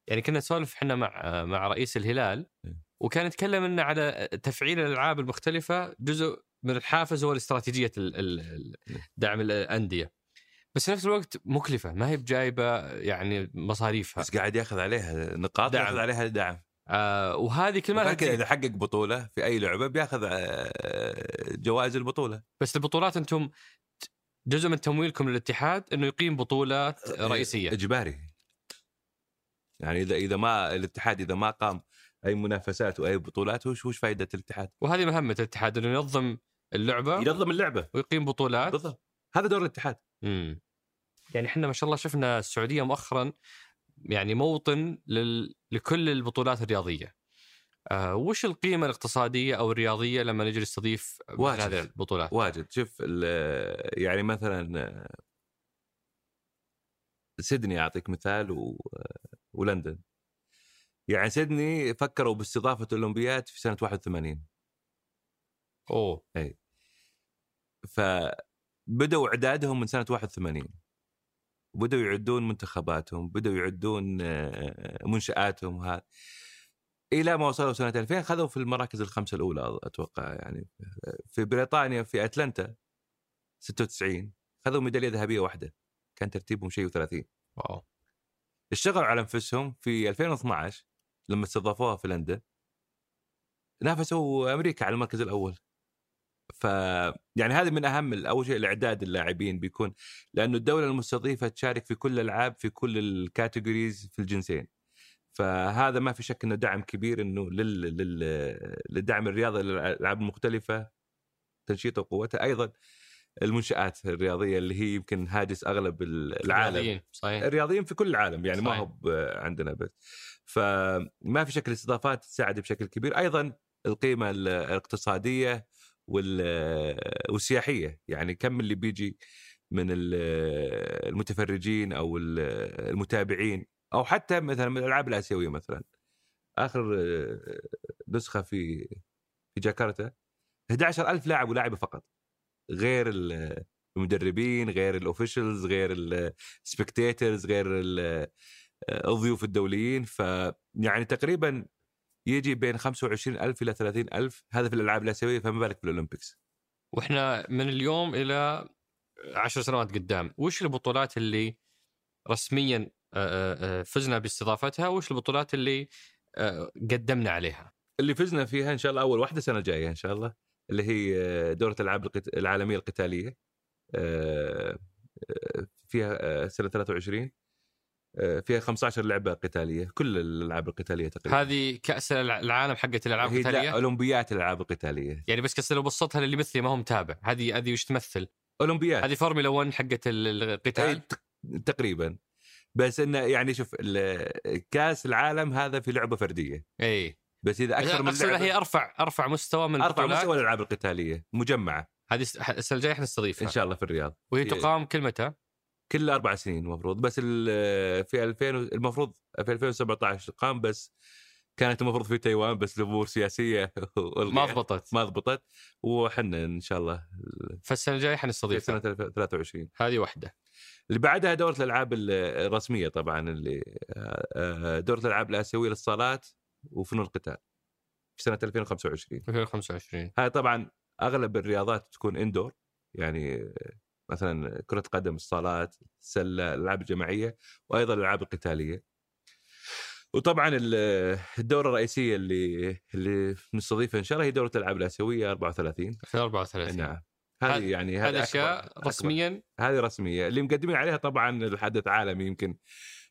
يعني كنا نسولف إحنا مع مع رئيس الهلال وكان يتكلم إنه على تفعيل الألعاب المختلفة جزء من الحافز هو ال- ال- دعم الأندية. بس في نفس الوقت مكلفة ما هي بجايبة يعني مصاريفها. بس قاعد ياخذ عليها نقاط. ياخذ عليها دعم. آه وهذه كل تزيد. إذا حقق بطولة في أي لعبة بياخذ آه، جوائز البطولة. بس البطولات أنتم جزء من تمويلكم للاتحاد إنه يقيم بطولات رئيسية. إجباري. يعني إذا إذا ما الاتحاد إذا ما قام أي منافسات وأي بطولات وش وش فائده الاتحاد؟ وهذه مهمة الاتحاد إنه ينظم اللعبة ينظم اللعبة. ويقيم بطولات. بالضبط. هذا دور الاتحاد. امم يعني إحنا ما شاء الله شفنا السعودية مؤخرا يعني موطن لل... لكل البطولات الرياضية. آه وش القيمة الاقتصادية أو الرياضية لما نجي نستضيف واجد. هذه البطولات؟ واجد شوف يعني مثلا سيدني أعطيك مثال و... ولندن يعني سيدني فكروا باستضافة الأولمبياد في سنة 81 أوه فبدأوا إعدادهم من سنة 81 بدأوا يعدون منتخباتهم بدأوا يعدون آه، منشآتهم هذا إلى ما وصلوا سنة 2000 خذوا في المراكز الخمسة الأولى أتوقع يعني في بريطانيا في أتلانتا 96 خذوا ميدالية ذهبية واحدة كان ترتيبهم شيء و30 wow. اشتغلوا على أنفسهم في 2012 لما استضافوها في لندن. نافسوا أمريكا على المركز الأول. ف يعني هذا من أهم أول شيء الإعداد اللاعبين بيكون لأنه الدولة المستضيفة تشارك في كل الألعاب في كل ال categories في الجنسين. فهذا ما في شك إنه دعم كبير إنه لل... لل... للدعم الرياضي للألعاب المختلفة تنشيطها وقوتها أيضا المنشآت الرياضية اللي هي يمكن هاجس أغلب العالم. رياضيين، صحيح. الرياضيين في كل العالم يعني ما صحيح. هو ب- عندنا بس. فما في شكل الاستضافات تساعد بشكل كبير. أيضا القيمة ال- الاقتصادية والسياحية يعني كم اللي بيجي من ال- المتفرجين أو ال- المتابعين أو حتى مثلا من الألعاب الآسيوية مثلا. آخر نسخة في في جاكرتا 11000 لاعب ولاعبة فقط. غير ال- المدربين غير ال officials غير ال spectators غير ال- الضيوف الدوليين فيعني تقريبا يجي بين 25000 إلى 30000 هذا في الألعاب الآسيوية فما بالك في ال Olympics وإحنا من اليوم إلى عشر سنوات قدام وش البطولات اللي رسميا آه، آه، فزنا باستضافتها؟ وش البطولات اللي آه، قدمنا عليها؟ اللي فزنا فيها إن شاء الله أول واحدة السنة الجاية إن شاء الله اللي هي دورة الألعاب العالمية القتالية آه، آه، فيها آه، سنة 23 آه، فيها 15 لعبة قتالية كل الألعاب القتالية تقريبا. هذه كأس الع- العالم حقت الألعاب هي القتالية؟ أولمبيات الألعاب القتالية. يعني بس كسر لو بسطها للي مثلي ما هو متابع هذه هذه وش تمثل؟ أولمبيات. هذه فورمولا 1 حقت القتال؟ تق- تقريبا. بس انه يعني شوف كأس العالم هذا في لعبة فردية. اي بس إذا أكثر من إنها هي لعبة أرفع أرفع مستوى من أرفع مستوى الألعاب القتالية مجمعة. هذه الس- السنة الجاية إحنا نستضيفها. إن شاء الله في الرياض. وهي في- تقام كل متى؟ كل أربع سنين المفروض بس في 2000 و- المفروض في 2017 قام بس كانت المفروض في تايوان بس لامور سياسية. ما ضبطت. ما ضبطت وحنا إن شاء الله فالسنة الجاية في حنستضيفها سنه 23 هذه واحدة. اللي بعدها دورة الألعاب ال- الرسمية طبعا اللي آه، دورة الألعاب الآسيوية للصالات وفنون القتال في سنة 2025 2025 هاي طبعا أغلب الرياضات تكون اندور يعني مثلا كرة قدم الصالات السله الالعاب الجماعيه وأيضا الالعاب القتالية. وطبعا ال- الدورة الرئيسية اللي اللي نستضيفها إن شاء الله هي دورة الألعاب الآسيوية 34 2034 نعم. هذه- يعني هذه أشياء. رسميا؟ هذه رسمية. اللي مقدمين عليها طبعا الحدث عالمي يمكن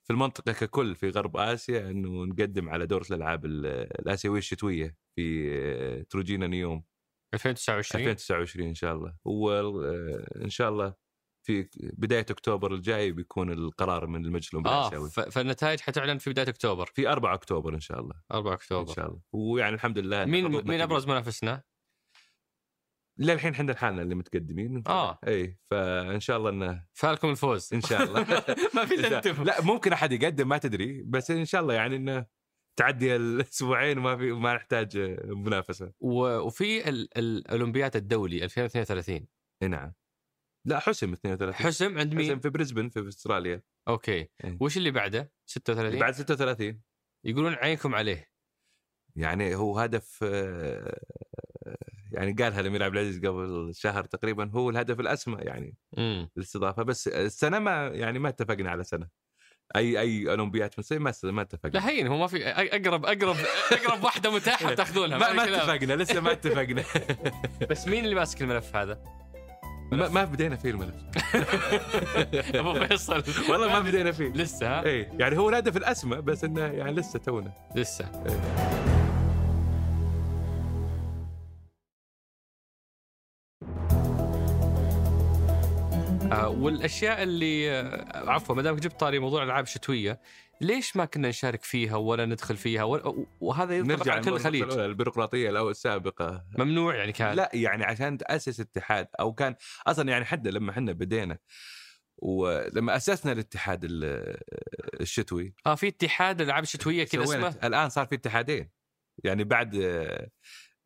في المنطقة ككل في غرب آسيا إنه نقدم على دورة الألعاب ال- الآسيوية الشتوية في تروجينا نيوم. 2029 2029 إن شاء الله. وان شاء الله في بداية أكتوبر الجاي بيكون القرار من المجلس الاولمبي آه فالنتائج حتعلن في بداية أكتوبر. في 4 أكتوبر إن شاء الله. 4 إن اكتوبر شاء الله. ويعني الحمد لله مين مين. أبرز منافسنا؟ للحين إحنا لحالنا اللي متقدمين. آه. إي فإن شاء الله إنه فالكم الفوز. إن شاء الله. ما في الا أنتم لا ممكن أحد يقدم ما تدري. بس إن شاء الله يعني إنه تعدي الأسبوعين وما في ما نحتاج منافسة. وفي ال- الأولمبياد الدولي 2032 إي نعم. لا حسم 32 حسم عند حسم مين؟ في بريسبن في أستراليا. أوكي. إيه. وش اللي بعده؟ 36 بعد 36 يقولون عينكم عليه. يعني هو هدف آه، يعني قالها الأمير عبد العزيز قبل شهر تقريبا هو الهدف الأسمى يعني الاستضافه بس السنة ما يعني ما اتفقنا على سنة. أي أي أولمبيات بنصير ما ما اتفقنا. لا هين هو ما في أقرب أقرب أقرب واحدة متاحة تأخذونها ما, ما اتفقنا لسه ما اتفقنا. بس مين اللي ماسك الملف هذا؟ ما, ما بدينا فيه الملف. أبو فيصل. والله ما بدينا فيه. لسه ها؟ اي يعني هو نادى في الأسماء بس إنه يعني لسه تونا. لسه. إيه. آه والأشياء اللي آه عفوا ما دامك جبت طاري موضوع الالعاب الشتويه ليش ما كنا نشارك فيها ولا ندخل فيها؟ ولا وهذا ينطبق على كل الخليج. البيروقراطية الأو السابقة. ممنوع يعني كان. لا يعني عشان تأسس اتحاد أو كان أصلا يعني حتى لما إحنا بدينا ولما أسسنا الاتحاد الشتوي. آه في اتحاد الالعاب الشتويه كذا اسمه؟ الآن صار في اتحادين. يعني بعد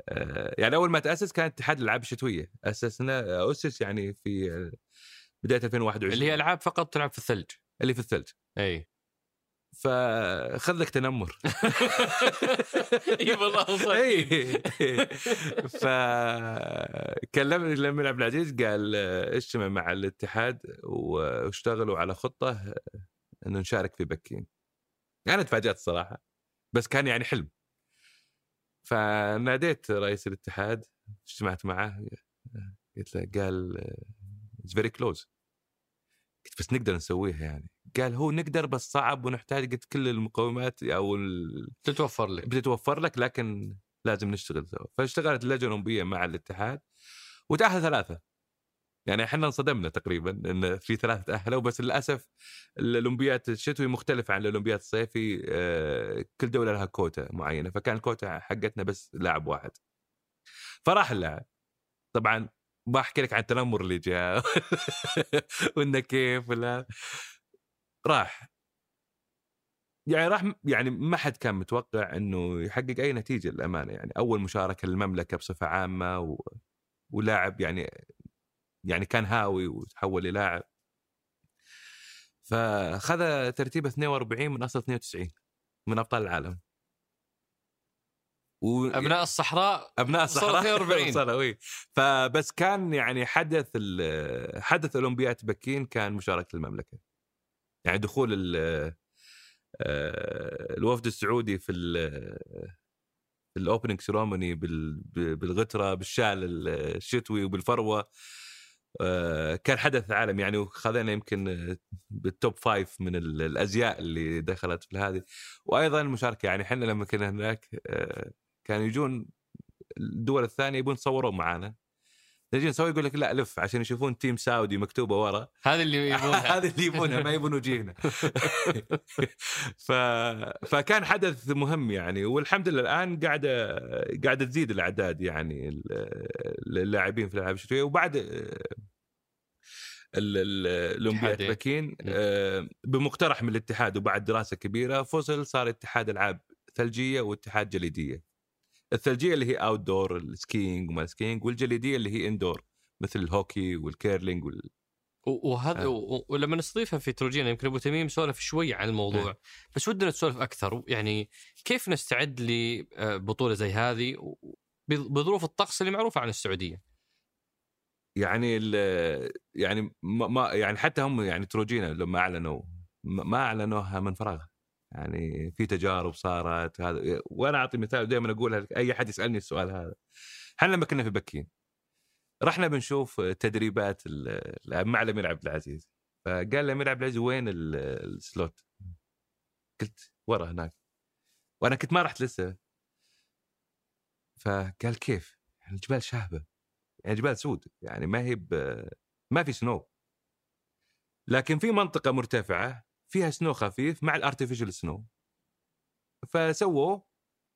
آه، يعني أول ما تأسس كان اتحاد الألعاب الشتوية. أسسنا أسس يعني في بداية 2021 اللي هي ألعاب فقط تلعب في الثلج. اللي في الثلج. أي. فخذ لك تنمر. إي والله أي. فكلمني لما عبد العزيز قال اجتمع مع الاتحاد واشتغلوا على خطة انه نشارك في بكين أنا تفاجأت الصراحه بس كان يعني حلم. فناديت رئيس الاتحاد اجتمعت معه قلت له قال it's very close قلت بس نقدر نسويها يعني. قال هو نقدر بس صعب ونحتاج قلت كل المقومات أو تتوفر لك. بتتوفر لك لكن لازم نشتغل سوا. فاشتغلت اللجنه الاولمبيه مع الاتحاد وتأهل ثلاثة. يعني إحنا انصدمنا تقريبا إن في ثلاثة تاهلوا بس للأسف الأولمبيات الشتوي مختلفة عن الأولمبيات الصيفي آه، كل دولة لها كوتا معينة. فكان الكوتا حقتنا بس لاعب واحد. فراح اللاعب. طبعا بحكي لك عن التنمر اللي جاء. وإنه كيف ولا. راح. يعني راح يعني ما حد كان متوقع إنه يحقق أي نتيجة للأمانة. يعني أول مشاركة للمملكة بصفة عامة و... ولاعب يعني يعني كان هاوي وتحول للاعب. فخذ ترتيب 42 من أصل 92 من أبطال العالم. و... أبناء الصحراء أبناء الصحراء. 42 وصلوا فبس كان يعني حدث حدث اولمبياد بكين كان مشاركة المملكة. يعني دخول آه، الوفد السعودي في في ال opening ceremony بالغترة بالشال الشتوي وبالفروة آه، كان حدث عالم يعني وخذينا يمكن بال top five من الأزياء اللي دخلت في هذه. وأيضا المشاركه يعني إحنا لما كنا هناك آه، كانوا يجون الدول الثانية يبون يتصورون معانا. نجي نسوي يقول لك لا لف عشان يشوفون team سعودي مكتوبة ورا. هذا اللي يبونها هذا اللي يبونها ما يبون وجيهنا. ف... فكان حدث مهم يعني والحمد لله الآن قاعدة قاعدة تزيد الأعداد يعني اللاعبين في الألعاب الشتويه وبعد الأولمبياد بكين آه، بمقترح من الاتحاد وبعد دراسة كبيرة فصل صار اتحاد ألعاب ثلجية واتحاد جليدية. الثلجية اللي هي outdoor ال skiing وما ال skiing والجليدية اللي هي indoor مثل الهوكي وال curling وال... وهذا آه. ولما نستضيفها في تروجينا يمكن أبو تميم سولف شوي عن الموضوع. آه. بس ودنا نسولف أكثر. يعني كيف نستعد لبطوله زي هذه؟ بظروف الطقس اللي معروفة عن السعودية. يعني يعني ما يعني حتى هم يعني تروجينا لما أعلنوا ما أعلنوها من فراغ. يعني في تجارب صارت هذا وأنا أعطي مثال دائما أقولها أي أحد يسألني السؤال هذا. إحنا لما كنا في بكين رحنا بنشوف تدريبات مع الأمير عبد العزيز. فقال الأمير عبد العزيز وين ال slope؟ قلت ورا هناك. وأنا كنت ما رحت لسه. فقال كيف؟ يعني الجبال شاهبه يعني جبال سود. يعني ما هي ما في snow لكن في منطقة مرتفعة فيها snow خفيف مع ال artificial snow فسووه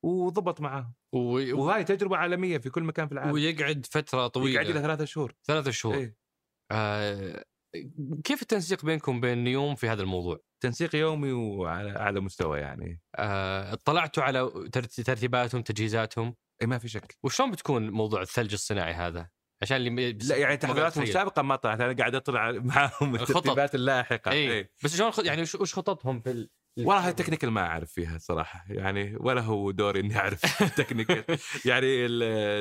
وضبط معاهم و... وهاي تجربة عالمية في كل مكان في العالم ويقعد فترة طويلة يقعد له ثلاثة شهور ثلاثة شهور إيه. آه... كيف التنسيق بينكم بين نيوم في هذا الموضوع؟ تنسيق يومي وعلى أعلى مستوى يعني آه... اطلعتوا على ترتيباتهم تجهيزاتهم؟ اي ما في شك وشلون بتكون موضوع الثلج الصناعي هذا؟ عشان اللي لا يعني تحضيراتهم السابقه ما طلعت أنا قاعد أطلع معاهم الترتيبات اللاحقة. اي إيه. بس شلون يعني وش خططهم في ال... والله ال technical ما أعرف فيها صراحة يعني ولا هو دوري إني أعرف ال technical. يعني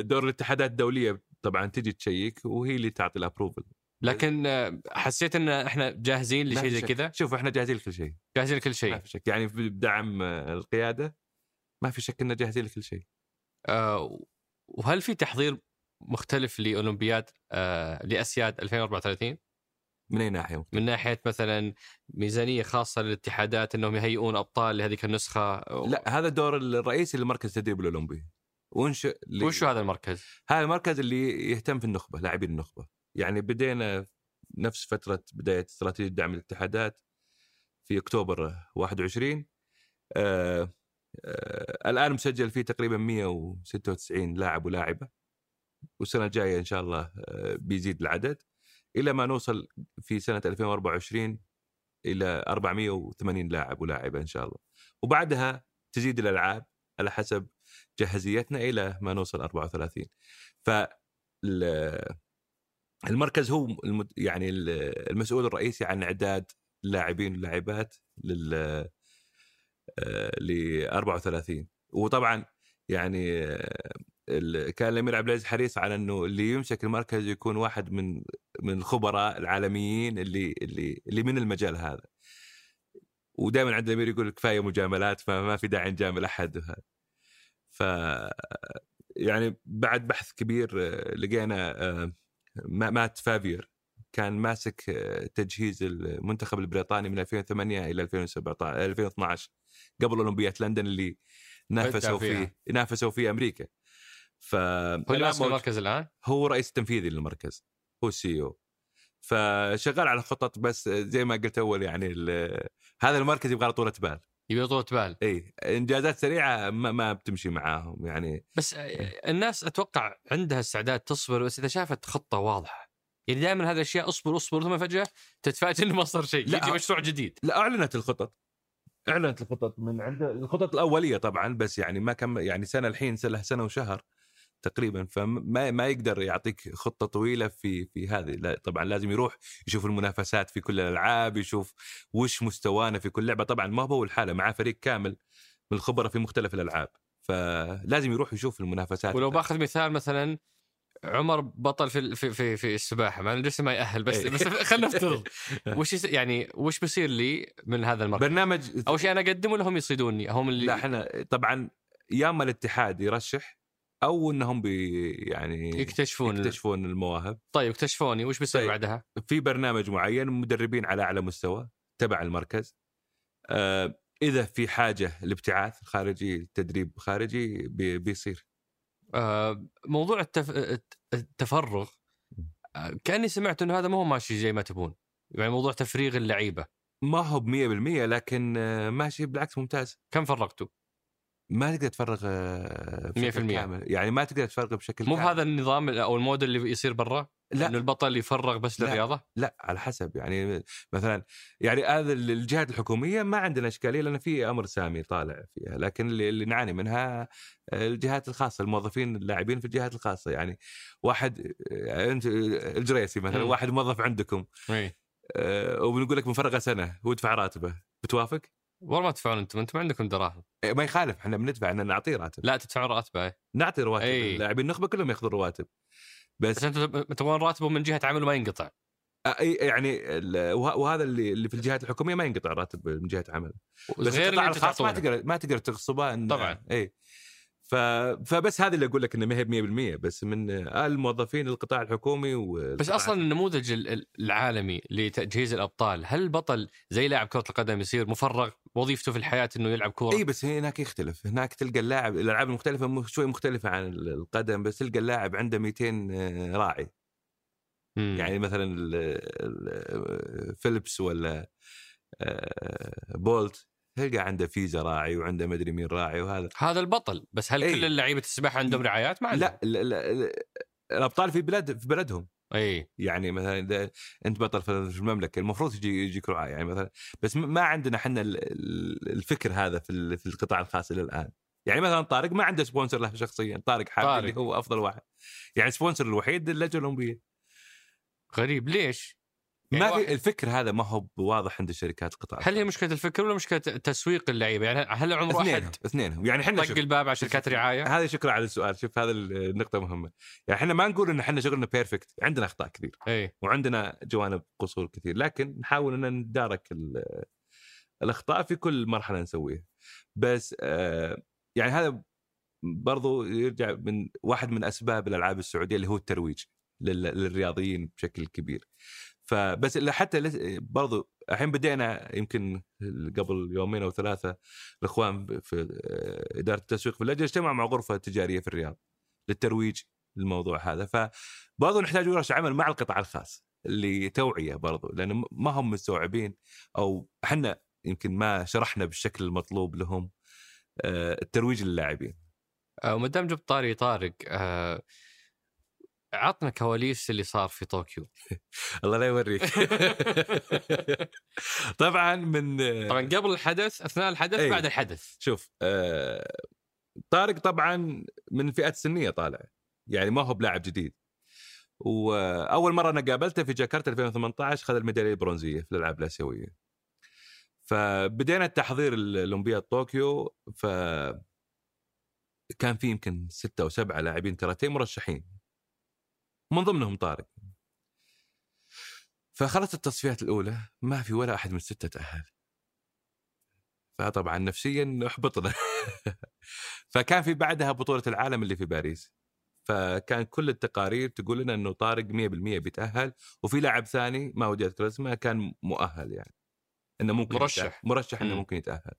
دور الاتحادات الدولية طبعا تجي check وهي اللي تعطي ال approval لكن آه، حسيت إن إحنا جاهزين ما لشيء زي. كذا؟ شوف إحنا جاهزين لكل شيء. جاهزين لكل ما شيء في شك. يعني بدعم آه، القيادة ما في شك اننا جاهزين لكل شيء. آه وهل في تحضير مختلف لأولمبياد آه لأسياد 2034 من أي ناحية ممكن؟ من ناحية مثلا ميزانية خاصة للاتحادات إنهم يهيئون أبطال لهذيك النسخة؟ لا هذا الدور الرئيسي للمركز التدريب الأولمبي. وانشئ ل- وشو هذا المركز؟ هذا المركز اللي يهتم في النخبة لاعبين النخبة. يعني بدينا نفس فترة بداية استراتيجية دعم الاتحادات في أكتوبر 21 آه آه الآن مسجل فيه تقريبا 196 لاعب ولاعبة. والسنة الجاية إن شاء الله آه بيزيد العدد إلى ما نوصل في سنة 2024 إلى 480 لاعب ولاعبة إن شاء الله. وبعدها تزيد الألعاب على حسب جاهزيتنا إلى ما نوصل 34 ف ال- المركز هو يعني ال- المسؤول الرئيسي عن إعداد اللاعبين واللاعبات لل ل 34 وطبعا يعني آه، كان الأمير عبد العزيز حريص على إنه اللي يمسك المركز يكون واحد من من الخبراء العالميين اللي اللي اللي من المجال هذا. ودائما عند الأمير يقول كفاية مجاملات فما في داعي نجامل أحد. وهذا ف يعني بعد بحث كبير لقينا آه، ما- مات فافير. كان ماسك آه، تجهيز المنتخب البريطاني من 2008 إلى 2017 2012 قبل اولمبياد لندن اللي نافسوا. فيه نافسوا فيه أمريكا. ف هو ماسك المركز الآن؟ هو رئيس التنفيذي للمركز هو السي أو. فشغال على خطط بس زي ما قلت أول يعني ال- هذا المركز يبغى طولة بال. يبي طولة بال. اي إنجازات سريعة ما, ما بتمشي معاهم يعني. بس الناس أتوقع عندها استعداد تصبر بس إذا شافت خطة واضحة. يعني دائما هذه الأشياء اصبر اصبر ثم فجأة تتفاجئ إنه ما صار شيء. لا. يجي مشروع جديد. لا أعلنت الخطط. أعلنت الخطط من عند الخطط الأولية طبعا بس يعني ما كم يعني سنة الحين له سنة وشهر. تقريبا فما ما يقدر يعطيك خطة طويلة في في هذه لا طبعا لازم يروح يشوف المنافسات في كل الألعاب يشوف وش مستوانا في كل لعبة طبعا ما هو الحالة معاه فريق كامل من الخبره في مختلف الألعاب فلازم يروح يشوف المنافسات ولو باخذ مثال مثلا عمر بطل في في في, في السباحة مع انه لسه ما يأهل بس إيه. بس خلينا نفترض وش يس- يعني وش بيصير لي من هذا المركز؟ برنامج أول شيء أنا اقدم ولا هم يصيدوني؟ هم اللي لا إحنا طبعا يا أما الاتحاد يرشح أو إنهم بي يعني يكتشفون يكتشفون المواهب طيب اكتشفوني وش بيصير طيب. بعدها؟ في برنامج معين مدربين على أعلى مستوى تبع المركز آه إذا في حاجة لابتعاث خارجي تدريب خارجي بي- بيصير آه، موضوع التف... الت- التفرغ آه، كأني سمعت إنه هذا ما هو ماشي زي ما تبون يعني موضوع تفريغ اللعيبة ما هو ب 100% لكن آه، ماشي بالعكس ممتاز كم فرغتوا؟ ما تقدر تفرغ آه، بشكل 100%. كامل يعني ما تقدر تفرغ بشكل مو كامل هذا النظام أو الموديل اللي يصير برا؟ لا إنه البطل يفرغ بس لا. للرياضة؟ لا على حسب يعني مثلا يعني هذا الجهات الحكومية ما عندنا إشكالية لأن في أمر سامي طالع فيها لكن اللي, اللي نعاني منها الجهات الخاصة الموظفين اللاعبين في الجهات الخاصة يعني واحد انت الجريسي مثلا مم. واحد موظف عندكم إي آه، وبنقول لك منفرغه سنة ويدفع راتبه بتوافق؟ والله ما تدفعون أنتم أنتم عندكم دراهم إيه، ما يخالف إحنا بندفع ان نعطيه راتب لا تدفعون راتبه إيه. نعطي رواتب أي. اللاعبين النخبة كلهم ياخذون رواتب بس بس أنتم تبغون راتبه من جهة عمل ما ينقطع أي- يعني وهذا اللي اللي في الجهات الحكومية ما ينقطع راتب من جهة عمل بس غير القطاع الخاص ما. تقدر ما تقدر تغصبه طبعاً. إي ف... فبس هذا اللي أقول لك إنه ما هي ب 100% بس من الموظفين القطاع الحكومي و بس أصلا النموذج ال- ال- العالمي لتجهيز الأبطال هل البطل زي لاعب كرة القدم يصير مفرغ وظيفته في الحياة إنه يلعب كورة؟ إي بس هناك يختلف. هناك تلقى اللاعب الألعاب المختلفة شوي مختلفة عن القدم بس تلقى اللاعب عنده 200 راعي. مم. يعني مثلا ال- فيليبس ولا آه، بولت تلقى عنده فيزا راعي وعنده مدري مين راعي وهذا. هذا البطل بس هل إي. كل لعيبه السباحه عندهم رعايات؟ ما عندهم لا, لا, لا, لا الأبطال في بلاد في بلدهم. اي يعني مثلا إذا أنت بطل في المملكة المفروض يجي يجيك رعاة يعني مثلا بس ما عندنا إحنا ال- ال- الفكر هذا في في القطاع الخاص إلى الآن. يعني مثلا طارق ما عنده sponsor له شخصيا. طارق حامد طارق. اللي هو أفضل واحد. يعني sponsor الوحيد اللجنه الأولمبية. غريب. ليش؟ يعني ما في الفكر هذا ما هو واضح عند الشركات القطاع هل هي مشكلة الفكر ولا مشكلة تسويق اللعيبة؟ يعني هل عمر اثنين احد اثنين يعني إحنا طق الباب على شركات رعاية؟ هذا شكرا على السؤال. شوف هذا النقطة مهمة. يعني إحنا ما نقول إن إحنا شغلنا perfect عندنا أخطاء كثير إي. وعندنا جوانب قصور كثير لكن نحاول إن ندارك ال- الأخطاء في كل مرحلة نسويها. بس آه، يعني هذا برضو يرجع من واحد من أسباب الألعاب السعودية اللي هو الترويج لل- للرياضيين بشكل كبير. فبس حتى برضو الحين بدينا يمكن قبل يومين أو ثلاثة الإخوان في آه، إدارة التسويق في اللجنه اجتمعوا مع غرفة تجارية في الرياض للترويج للموضوع هذا. فبرضو نحتاج ورش عمل مع القطاع الخاص اللي توعيه برضو لأن ما هم مستوعبين أو إحنا يمكن ما شرحنا بالشكل المطلوب لهم آه، الترويج للاعبين. آه، وما دام جبت طاري طارق عطنا كواليس اللي صار في طوكيو. الله لا يوريك. طبعا من طبعا قبل الحدث أثناء الحدث أي. بعد الحدث. شوف آه، طارق طبعا من الفئات السنية طالع. يعني ما هو بلاعب جديد. وأول مرة أنا قابلته في جاكرتا 2018 خذ الميدالية البرونزية في الألعاب الآسيوية. فبدينا التحضير الأولمبياد طوكيو ف كان في يمكن ستة أو سبعة لاعبين كاراتيه مرشحين. من ضمنهم طارق. فخلصت التصفيات الأولى ما في ولا أحد من الستة تأهل. فطبعا نفسيا أحبطنا. فكان في بعدها بطولة العالم اللي في باريس. فكان كل التقارير تقول لنا إنه طارق 100% بيتأهل وفي لاعب ثاني ما ودي اذكر اسمه كان مؤهل يعني. إنه ممكن مرشح. يتأهل. مرشح. إنه مم. ممكن يتأهل.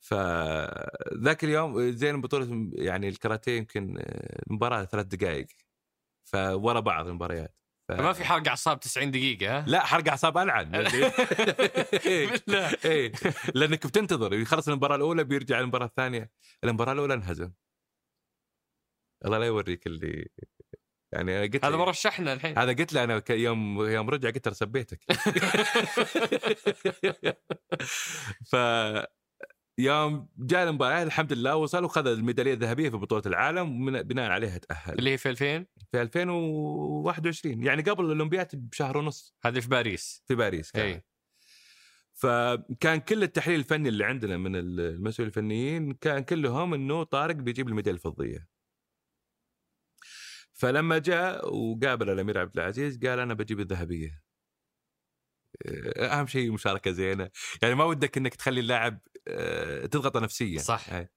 فذاك اليوم زين بطولة يعني الكاراتيه يمكن آه، المباراه ثلاث دقائق. فورا بعض المباريات. ف... ما في حرق أعصاب 90 دقيقة ها؟ لا حرق أعصاب ألعن. بالله. إيه. لأنك بتنتظر يخلص المباراة الأولى بيرجع المباراة الثانية. المباراة الأولى انهزم. الله لا يوريك اللي يعني أنا قلت هذا مرشحنا الحين. هذا قلت له أنا يوم يوم رجع قلت له سبيتك. ف يوم جاء المباراة الحمد لله وصل وخذ الميدالية الذهبية في بطولة العالم بناء عليها تأهل. اللي هي في 2000 في 2021 يعني قبل الأولمبياد بشهر ونص. هذه في باريس. في باريس كان. إي. فكان كل التحليل الفني اللي عندنا من المسؤولين الفنيين كان كلهم إنه طارق بيجيب الميدالية الفضية. فلما جاء وقابل الأمير عبد العزيز قال أنا بجيب الذهبية. أهم شيء مشاركة زينة، يعني ما ودك إنك تخلي اللاعب آه، تضغطه نفسيا. صح. أي.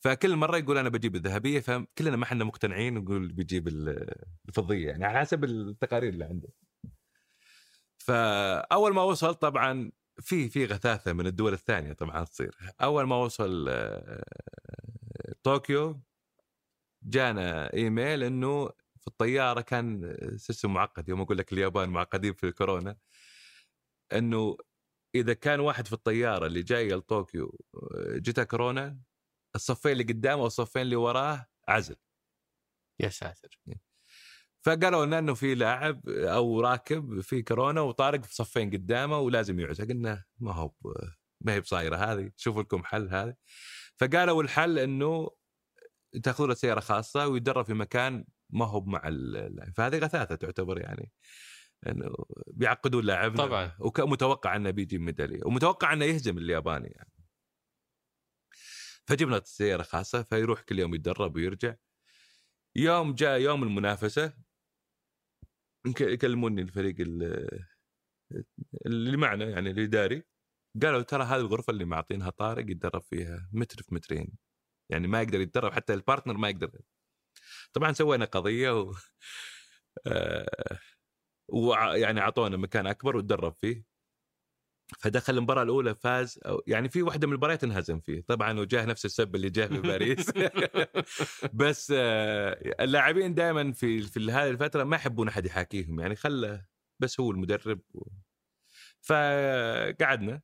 فكل مرة يقول أنا بجيب الذهبية فكلنا ما إحنا مقتنعين نقول بيجيب ال- الفضية يعني على حسب التقارير اللي عنده. فأول ما وصل طبعا في في غثاثة من الدول الثانية طبعا تصير أول ما وصل آه، طوكيو جانا إيميل إنه في الطيارة كان system معقد يوم أقول لك اليابان معقدين في الكورونا إنه إذا كان واحد في الطيارة اللي جاية لطوكيو جته كورونا الصفين اللي قدامه والصفين اللي وراه عزل. يا ساتر. فقالوا لنا إنه في لاعب أو راكب في كورونا وطارق في صفين قدامه ولازم يعزل. قلنا ما هو ما هي بصايرة هذه شوفوا لكم حل هذه فقالوا الحل إنه تاخذوا له سيارة خاصة ويتدرب في مكان ما هو مع فهذه غثاثة تعتبر يعني. إنه بيعقدون لاعبنا طبعاً. ومتوقع أنه بيجيب ميدالية ومتوقع أنه يهزم الياباني يعني. فجبنا سياره خاصة فيروح كل يوم يتدرب ويرجع. يوم جاء يوم المنافسة يك- يكلموني الفريق ال- اللي معنا يعني الاداري قالوا ترى هذه الغرفة اللي معطينها طارق يتدرب فيها متر في مترين. يعني ما يقدر يتدرب حتى ال partner ما يقدر. طبعا سوينا قضية و... آه، ويعني أعطونا مكان أكبر وتدرب فيه. فدخل المباراة الأولى فاز أو يعني في واحدة من المباريات انهزم فيه. طبعا وجاه نفس السب اللي جاه في باريس. بس آه، اللاعبين دائما في في هذه الفترة ما يحبون أحد يحاكيهم. يعني خله بس هو المدرب و... فقعدنا.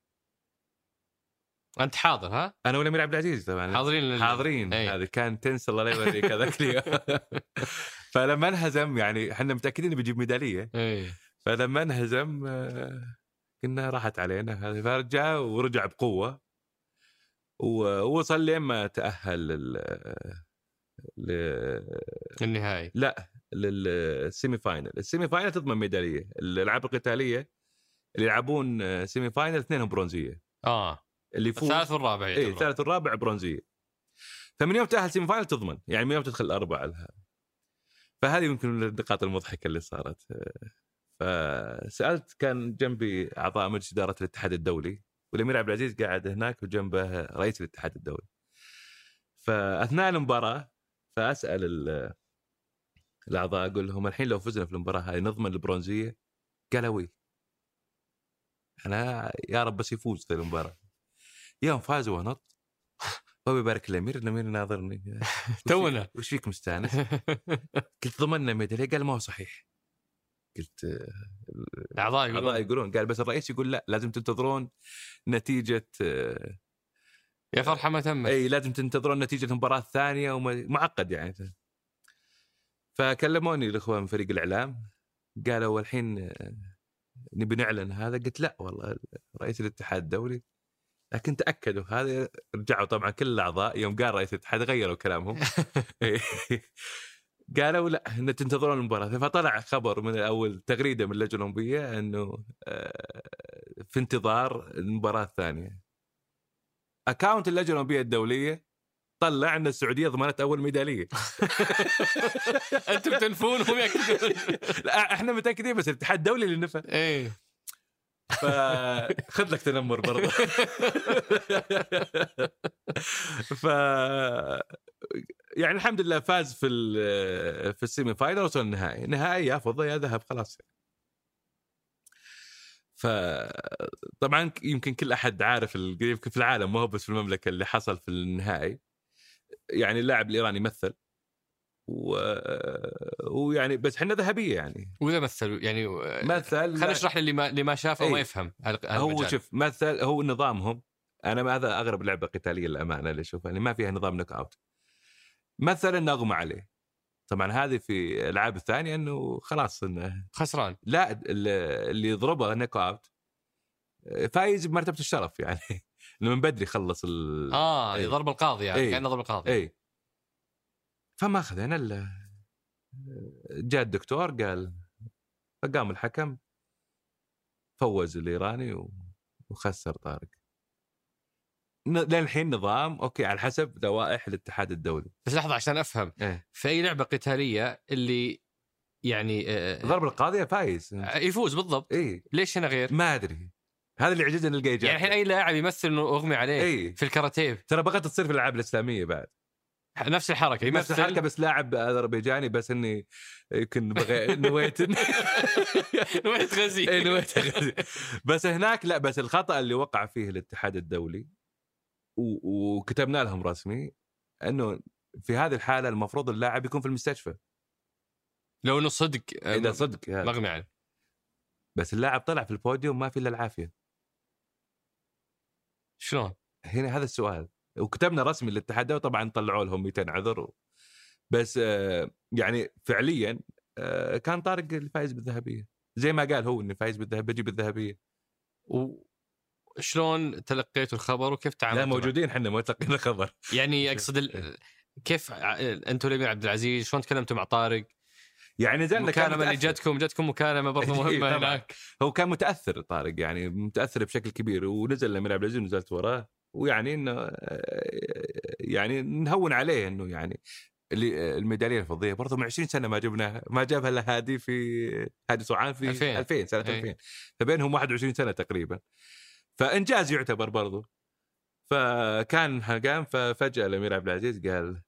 أنت حاضر ها؟ أنا والامير عبد العزيز طبعا. حاضرين لل- حاضرين. أي. هذه كان تنس الله لا يوريك هذاك اليوم. فلما انهزم يعني إحنا متأكدين إنه بيجيب ميدالية. اي فلما انهزم آه، قلنا راحت علينا. هذه فرجع ورجع بقوة. ووصل لين ما تأهل لل... ل... النهائي لا لل semi final ال semi final تضمن ميدالية. الألعاب القتالية اللي يلعبون آه، semi final اثنينهم برونزية. آه. اللي يفوز الثالث والرابع اي. الثالث والرابع برونزية. فمن يوم تأهل semi final تضمن. يعني من يوم تدخل الأربعة لها. فهذه يمكن من النقاط المضحكة اللي صارت. فسالت كان جنبي أعضاء مجلس إدارة الاتحاد الدولي والأمير عبد العزيز قاعد هناك وجنبه رئيس الاتحاد الدولي. فأثناء المباراة فأسأل ال- الأعضاء أقول لهم الحين لو فزنا في المباراة هذه نضمن البرونزية؟ قالوا وي. أنا يا رب بس يفوز في المباراة. يوم فازوا ونط هو يبارك الامير الامير ناظرني تونا. وش فيك مستانس؟ قلت ضمننا ميداليه قال ما هو صحيح. قلت آه، الاعضاء الاعضاء يقولون يقولون. قال بس الرئيس يقول لا لازم تنتظرون نتيجة آه، يا فرحة ما تمت. إي لازم تنتظرون نتيجة المباراة الثانية ومعقد يعني. فكلموني الإخوان من فريق الإعلام. قالوا الحين آه، نبي نعلن هذا. قلت لا والله رئيس الاتحاد الدولي لكن تأكدوا هذا رجعوا طبعا كل الأعضاء يوم قال رئيس الاتحاد غيروا كلامهم. قالوا لا ان تنتظرون المباراة. فطلع خبر من اول تغريدة من اللجنة الأولمبية إنه آه، في انتظار المباراة الثانية. اكاونت اللجنة الأولمبية الدولية طلع إن السعودية ضمنت أول ميدالية. أنتم تنفون يأكدون. لا إحنا متأكدين بس الاتحاد الدولي اللي نفى إيه. فخذ لك تنمر برضه. ف يعني الحمد لله فاز في في ال semi final وصل النهائي. نهائي يا فضة يا ذهب خلاص. ف طبعا يمكن كل أحد عارف يمكن في العالم مو هو بس في المملكة اللي حصل في النهائي. يعني اللاعب الإيراني مثل. و... ويعني بس إحنا ذهبية يعني وإذا مثلوا يعني مثل خلينا نشرح للي ما اللي ما شافه وما إيه. يفهم هو. شوف مثل هو نظامهم أنا ما هذا أغرب لعبة قتالية للأمانة اللي أشوفها يعني ما فيها نظام knock out مثلا انه اغمى عليه طبعا هذه في الألعاب الثانية إنه خلاص إنه خسران لا ال- اللي يضربه knock out فايز بمرتبة الشرف يعني إنه من بدري خلص ال آه إيه. ضرب القاضي يعني إيه. كأنه ضرب القاضي اي فما اخذنا الا جاء الدكتور قال فقام الحكم فوز الإيراني وخسر طارق. للحين نظام okay على حسب لوائح الاتحاد الدولي. بس لحظة عشان أفهم. إيه. في أي لعبة قتالية اللي يعني آه، ضرب القاضية فايز. آه، يفوز بالضبط. اي ليش هنا غير؟ ما أدري. هذا اللي عجزنا نلقى يعني الحين أي لاعب يمثل إنه أغمي عليه اي في الكاراتيه. ترى بغيت تصير في الألعاب الإسلامية بعد. نفس الحركة نفس الحركة بس لاعب أذربيجاني بس إني يمكن بغي... نويت نويت غزي إيه، نويت أغزي. بس هناك لا بس الخطأ اللي وقع فيه الاتحاد الدولي و... وكتبنا لهم رسمي إنه في هذه الحالة المفروض اللاعب يكون في المستشفى لو إنه صدق إذا صدق. مغمي عليه بس اللاعب طلع في البوديوم ما في إلا العافية شلون؟ هنا هذا السؤال وكتبنا رسمي للاتحاد الدولي طبعا طلعوا لهم 200 عذر و... بس آه، يعني فعليا آه، كان طارق الفايز بالذهبية زي ما قال هو إنه فايز بالذهبية بجيب الذهبيه وشلون تلقيتوا الخبر وكيف تعاملتوا لا؟ موجودين إحنا ما تلقينا خبر يعني أقصد ال... كيف أنتم الامير عبد العزيز شلون تكلمتوا مع طارق؟ يعني نزلنا كان المكالمه اللي. جتكم جتكم مكالمة برضو إيه، مهمة. هناك هو كان متأثر طارق يعني متأثر بشكل كبير ونزل الامير عبد العزيز ونزلت وراه ويعني إنه يعني نهون عليه إنه يعني اللي الميدالية الفضية برضه من 20 سنة ما جبناها ما جابها إلا هادي في هادي صوعان في 2000. 2000 سنة إيه. 2000 فبينهم 21 سنة تقريبا فإنجاز يعتبر برضه فكان قام ففجأة الأمير عبد العزيز قال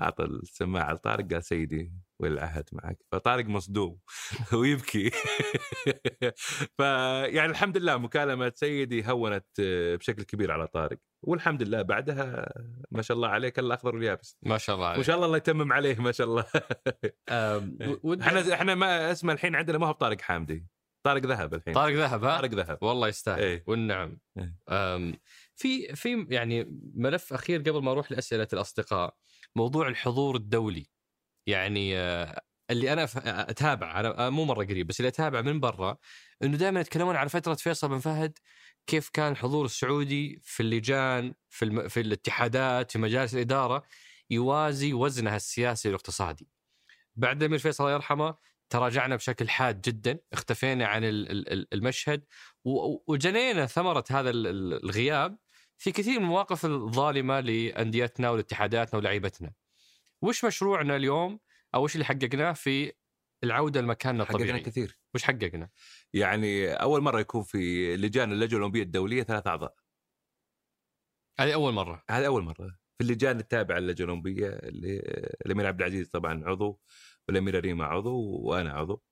اعطى السماعة لطارق قال سيدي والعهد معك. فطارق مصدوم ويبكي. فيعني الحمد لله مكالمة سيدي هونت بشكل كبير على طارق. والحمد لله بعدها ما شاء الله عليه كان الاخضر واليابس ما شاء الله وإن عليك شاء الله الله يتمم عليه ما شاء الله. إحنا إحنا ما اسمه الحين عندنا ما هو طارق حامدي. طارق ذهب الحين. طارق ذهب ها؟ طارق ذهب. والله يستاهل. إيه. والنعم. أم، في في يعني ملف أخير قبل ما أروح لأسئلة الأصدقاء. موضوع الحضور الدولي. يعني آه، اللي أنا ف- أتابع أنا مو مرة قريب بس اللي أتابع من برا إنه دائما يتكلمون عن فترة فيصل بن فهد كيف كان الحضور السعودي في اللجان في الم... في الاتحادات في مجالس الإدارة يوازي وزنها السياسي والاقتصادي. بعد الامير فيصل الله يرحمه تراجعنا بشكل حاد جدا اختفينا عن ال- ال- ال- المشهد وجنينا ثمرة هذا ال- ال- الغياب. في كثير من المواقف الظالمة لأنديتنا ولاتحاداتنا ولعيبتنا. وش مشروعنا اليوم أو وش اللي حققناه في العودة لمكاننا حققنا الطبيعي؟ كثير وش حققنا؟ يعني أول مرة يكون في لجان اللجنة الأولمبية الدولية ثلاث أعضاء هذه أول مرة هذه أول مرة في اللجان التابعه للجنة الأولمبية اللي الأمير عبد العزيز طبعا عضو والاميره ريما عضو وأنا عضو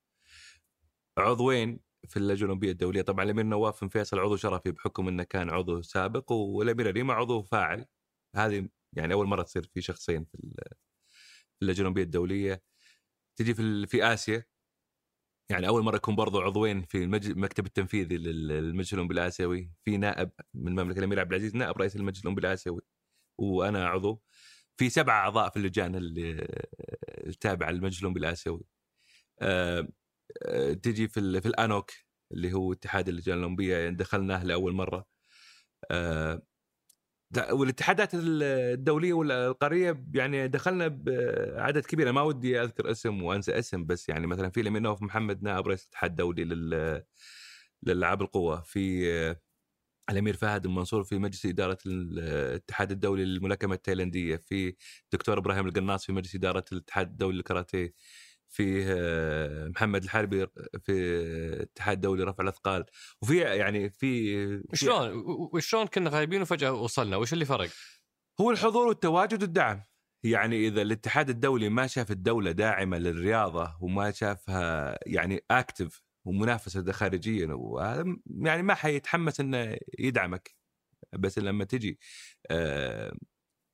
عضوين في اللجنه الاولمبيه الدولية. طبعا الأمير نواف بن فيصل عضو شرفي بحكم إنه كان عضو سابق والاميره ريما عضو فاعل. هذه يعني أول مرة تصير في شخصين في ال- في اللجنه الاولمبيه الدولية. تجي في في آسيا يعني أول مرة يكون برضو عضوين في المكتب التنفيذي لل- للمجلس الاولمبي الآسيوي. في نائب من المملكة الأمير عبد العزيز نائب رئيس المجلس الاولمبي الآسيوي وأنا عضو. في سبع أعضاء في اللجان التابعه للمجلس الاولمبي الآسيوي. آه، تجي في في الأنوك اللي هو اتحاد اللجان الأولمبية يعني دخلناه لأول مرة. آه، دا- والاتحادات ال- الدولية والقاريه يعني دخلنا بعدد كبير. ما ودي أذكر اسم وأنسى اسم بس يعني مثلا في الامير نواف محمد نائب رئيس الاتحاد الدولي لل للألعاب القوى في آه، الأمير فهد المنصور في مجلس إدارة الاتحاد الدولي للملاكمة التايلاندية. في دكتور إبراهيم القناص في مجلس إدارة الاتحاد الدولي للكاراتيه. في آه، محمد الحربي في الاتحاد الدولي لرفع الأثقال. وفي يعني في في- شلون؟ وشلون كنا غايبين وفجأة وصلنا؟ وش اللي فرق؟ هو الحضور والتواجد والدعم. يعني إذا الاتحاد الدولي ما شاف الدولة داعمة للرياضة وما شافها يعني اكتف ومنافسة خارجيا وهذا يعني ما حيتحمس إنه يدعمك. بس لما تجي آه،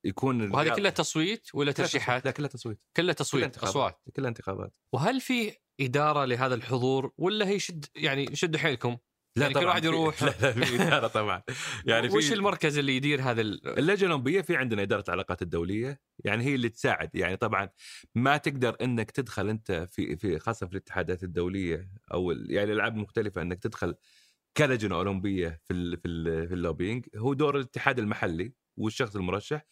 يكون وهذه كلها تصويت ولا كلها ترشيحات؟ لا كلها تصويت. كلها كلها تصويت انتخابات. أصوات. كلها انتخابات. وهل في إدارة لهذا الحضور ولا هي شد يعني شدوا حيلكم؟ يعني كل طبعاً. واحد في- يروح. لا لا في إدارة طبعا. يعني في وش المركز اللي يدير هذا ال... اللجنة الأولمبية في عندنا إدارة العلاقات الدولية. يعني هي اللي تساعد. يعني طبعا ما تقدر إنك تدخل أنت في في خاصة في الاتحادات الدولية أو يعني الألعاب المختلفة إنك تدخل كلجنة أولمبية في ال في ال في اللوبينج. هو دور الاتحاد المحلي. والشخص المرشح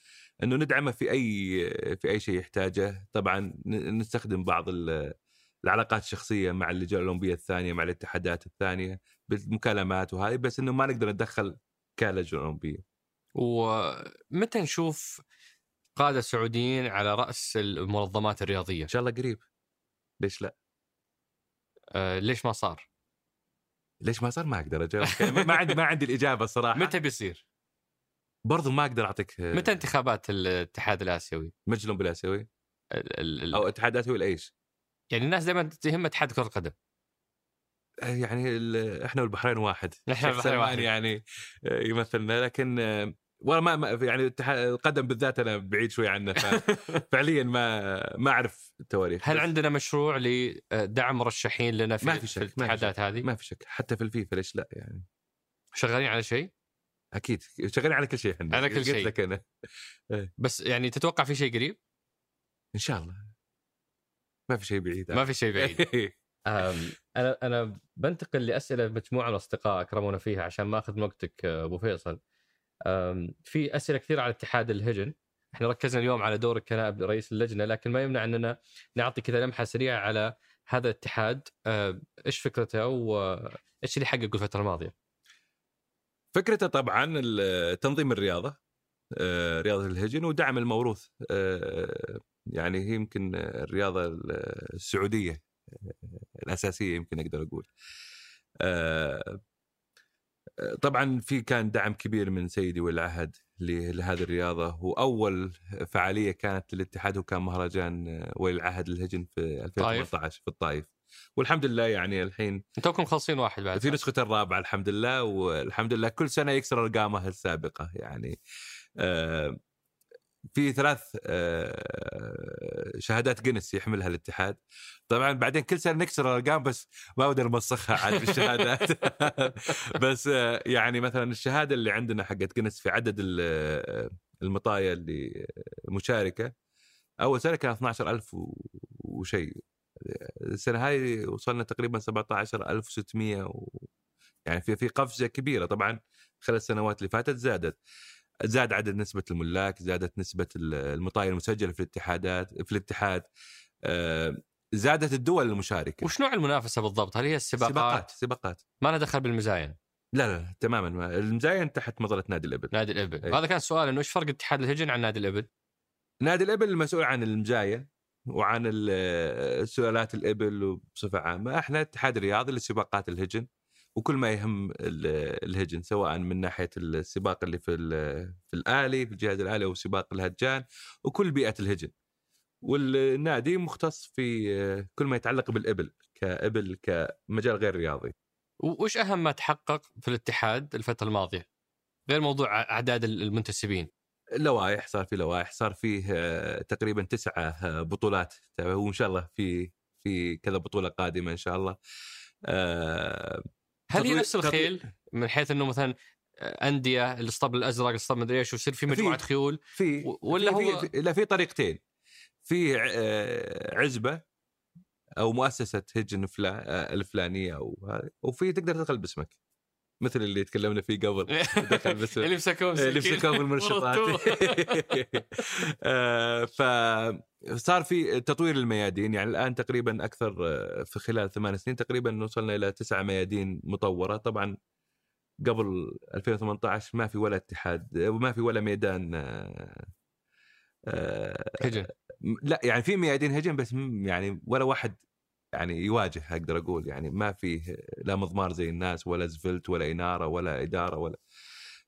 إنه ندعمه في أي في أي شيء يحتاجه طبعا نستخدم بعض ال- العلاقات الشخصية مع اللجان الأولمبية الثانية مع الاتحادات الثانية بالمكالمات وهذه بس إنه ما نقدر ندخل كلجنه أولمبية ومتى نشوف قادة سعوديين على رأس المنظمات الرياضية؟ إن شاء الله قريب ليش لا؟ آه ليش ما صار؟ ليش ما صار ما أقدر أجاوب ما ما عندي ما عندي الإجابة الصراحه متى بيصير؟ برضو ما أقدر أعطيك متى انتخابات الاتحاد الآسيوي؟ المجلس الاولمبي الاسيوي ال- ال- أو اتحاد اسيوي لايش؟ يعني الناس دائما تهم اتحاد كرة القدم يعني ال- إحنا والبحرين واحد نحن شيخ والبحرين واحد. يعني آه، يمثلنا لكن آه، والله ما, يعني القدم بالذات أنا بعيد شوي عنه ففعليا ما ما أعرف التواريخ هل بس عندنا مشروع لدعم مرشحين لنا في, ما في في شك، ما في الاتحادات هذه؟ ما في شك حتى في الفيفا ليش لا يعني شغالين على شيء؟ أكيد شغالين على كل شيء إحنا على كل قلت شيء. لك أنا بس يعني تتوقع في شيء قريب؟ إن شاء الله ما في شيء بعيد ما في شيء بعيد أنا أنا بنتقل لأسئلة مجموعة من الاصدقاء أكرمونا فيها عشان ما أخذ من وقتك أه، أبو فيصل. في أسئلة كثيره على اتحاد الهجن. إحنا ركزنا اليوم على دورك كنائب رئيس اللجنة لكن ما يمنع أننا نعطي كذا لمحة سريعة على هذا الاتحاد إيش فكرته وايش اللي حققه الفترة الماضية؟ فكرته طبعا تنظيم الرياضة آه، رياضة الهجن ودعم الموروث آه، يعني هي يمكن الرياضة السعودية آه، الأساسية يمكن أقدر أقول. طبعا في كان دعم كبير من سيدي ولي العهد لهذه الرياضة. واول فعالية كانت للاتحاد وكان مهرجان ولي العهد للهجن في 2018 في الطائف والحمد لله يعني الحين أنتم مخلصين واحد بعد. في نسخته الرابعة الحمد لله والحمد لله كل سنة يكسر ارقامه السابقة يعني. آه، في ثلاث آه، شهادات جنس يحملها الاتحاد. طبعا بعدين كل سنة نكسر الأرقام بس ما أقدر نمسخها عاد بالشهادات بس آه، يعني مثلا الشهادة اللي عندنا حقت جنس في عدد ال- المطايا اللي مشاركة أول سنة كان 12000 و- وشيء. السنة هاي وصلنا تقريبا 17600 و... يعني في في قفزة كبيرة طبعا خلال السنوات اللي فاتت زادت زاد عدد نسبة الملاك زادت نسبة المطايا المسجلة في الاتحادات في الاتحاد آه، زادت الدول المشاركة وش نوع المنافسة بالضبط؟ هل هي السباقات؟ سباقات سباقات ما لها دخل بالمزاين لا لا, تماما ما. المزاين تحت مظلة نادي الإبل نادي الإبل أي. هذا كان سؤال إنه إيش فرق اتحاد الهجن عن نادي الإبل؟ نادي الإبل المسؤول عن المزاين وعن ال- سؤالات الإبل بصفه عامة. إحنا اتحاد رياضي لسباقات الهجن وكل ما يهم ال- الهجن سواء من ناحية السباق اللي في ال- في الآلي في الجهاز الآلي أو سباق الهجان وكل بيئة الهجن. والنادي مختص في كل ما يتعلق بالإبل كإبل كمجال غير رياضي. وش أهم ما تحقق في الاتحاد الفترة الماضية؟ غير موضوع أعداد المنتسبين. لوائح صار في لوائح صار فيه آه، تقريبا تسعة آه، بطولات وإن شاء الله في في كذا بطولة قادمة إن شاء الله. آه، هل هي نفس الخيل؟ من حيث إنه مثلا أندية الاسطبل الأزرق الاسطبل مدري إيش ويصير في مجموعة خيول في ولا في هو- في لا في طريقتين. في عزبة أو مؤسسة هجن فلا الفلانية أو وفي تقدر تدخل باسمك. مثل اللي تكلمنا فيه قبل. دخل اللي مسكوه اللي مسكين. مسكوه بالمنشطات آه، فصار في تطوير الميادين يعني الآن تقريبا أكثر آه، في خلال ثمان سنين تقريبا وصلنا إلى تسع ميادين مطورة. طبعا قبل 2018 ما في ولا اتحاد وما في ولا ميدان آه، هجن. لا يعني في ميادين هجن بس يعني ولا واحد يعني يواجه أقدر أقول يعني ما فيه لا مضمار زي الناس ولا زفلت ولا إنارة ولا إدارة ولا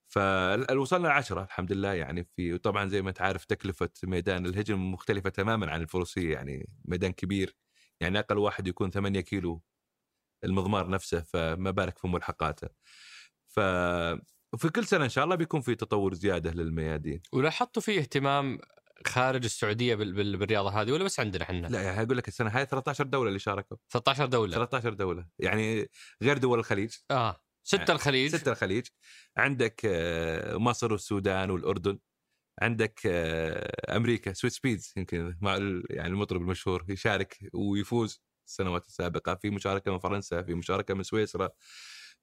فوصلنا عشرة الحمد لله يعني في وطبعا زي ما تعرف تكلفة ميدان الهجن مختلفة تماما عن الفروسية يعني ميدان كبير يعني أقل واحد يكون 8 كيلو المضمار نفسه فما بالك في ملحقاته. ف وفي كل سنة إن شاء الله بيكون في تطور زيادة للميادين. ولاحظتوا فيه اهتمام خارج السعودية بال- بال- بالرياضة هذه ولا بس عندنا إحنا؟ لا يعني أقول لك السنة هاي 13 دولة اللي شاركوا. 13 دولة. 13 دولة. يعني غير دول الخليج. آه. ستة الخليج. ستة الخليج. عندك آه، مصر والسودان والأردن. عندك آه، أمريكا سويت سبيدز يمكن مع يعني المطرب المشهور يشارك ويفوز السنوات السابقة. في مشاركة من فرنسا في مشاركة من سويسرا.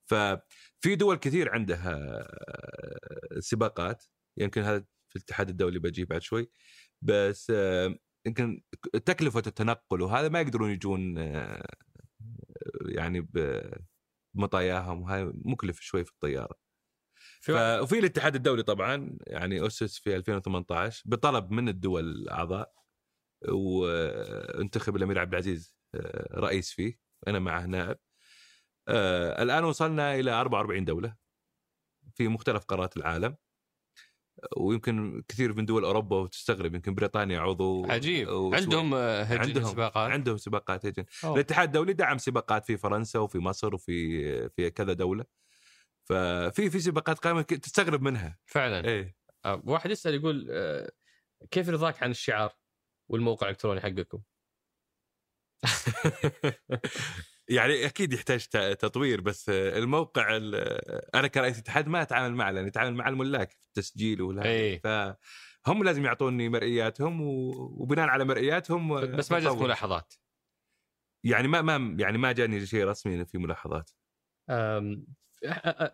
ففي دول كثير عندها آه، سباقات. يمكن هذا في الاتحاد الدولي بجيه بعد شوي. بس آه، يمكن تكلفة التنقل وهذا ما يقدرون يجون آه، يعني بمطاياهم وهاي مكلف شوي في الطيارة. في ف... وفي الاتحاد الدولي طبعا يعني أسس في 2018 بطلب من الدول الأعضاء وانتخب الأمير عبد العزيز آه، رئيس فيه. أنا معه نائب. الآن وصلنا إلى 44 دولة في مختلف قارات العالم. ويمكن كثير من دول أوروبا وتستغرب يمكن بريطانيا عضو عجيب. وسوي- عندهم آه، هجن عندهم سباقات. عندهم سباقات هجن أوه. الاتحاد الدولي دعم سباقات في فرنسا وفي مصر وفي في كذا دولة. ففي في سباقات قائمة تستغرب منها. فعلا. إيه. آه، واحد يسأل يقول آه، كيف رضاك عن الشعار والموقع الإلكتروني حقكم؟ يعني أكيد يحتاج تطوير بس الموقع ال- أنا كرئيس اتحاد ما أتعامل معه لأن أتعامل مع الملاك في التسجيل ولا إيه. فهم لازم يعطوني مرئياتهم وبناء على مرئياتهم بس ما جاتك. ملاحظات يعني ما ما يعني ما جاني شيء رسمي في ملاحظات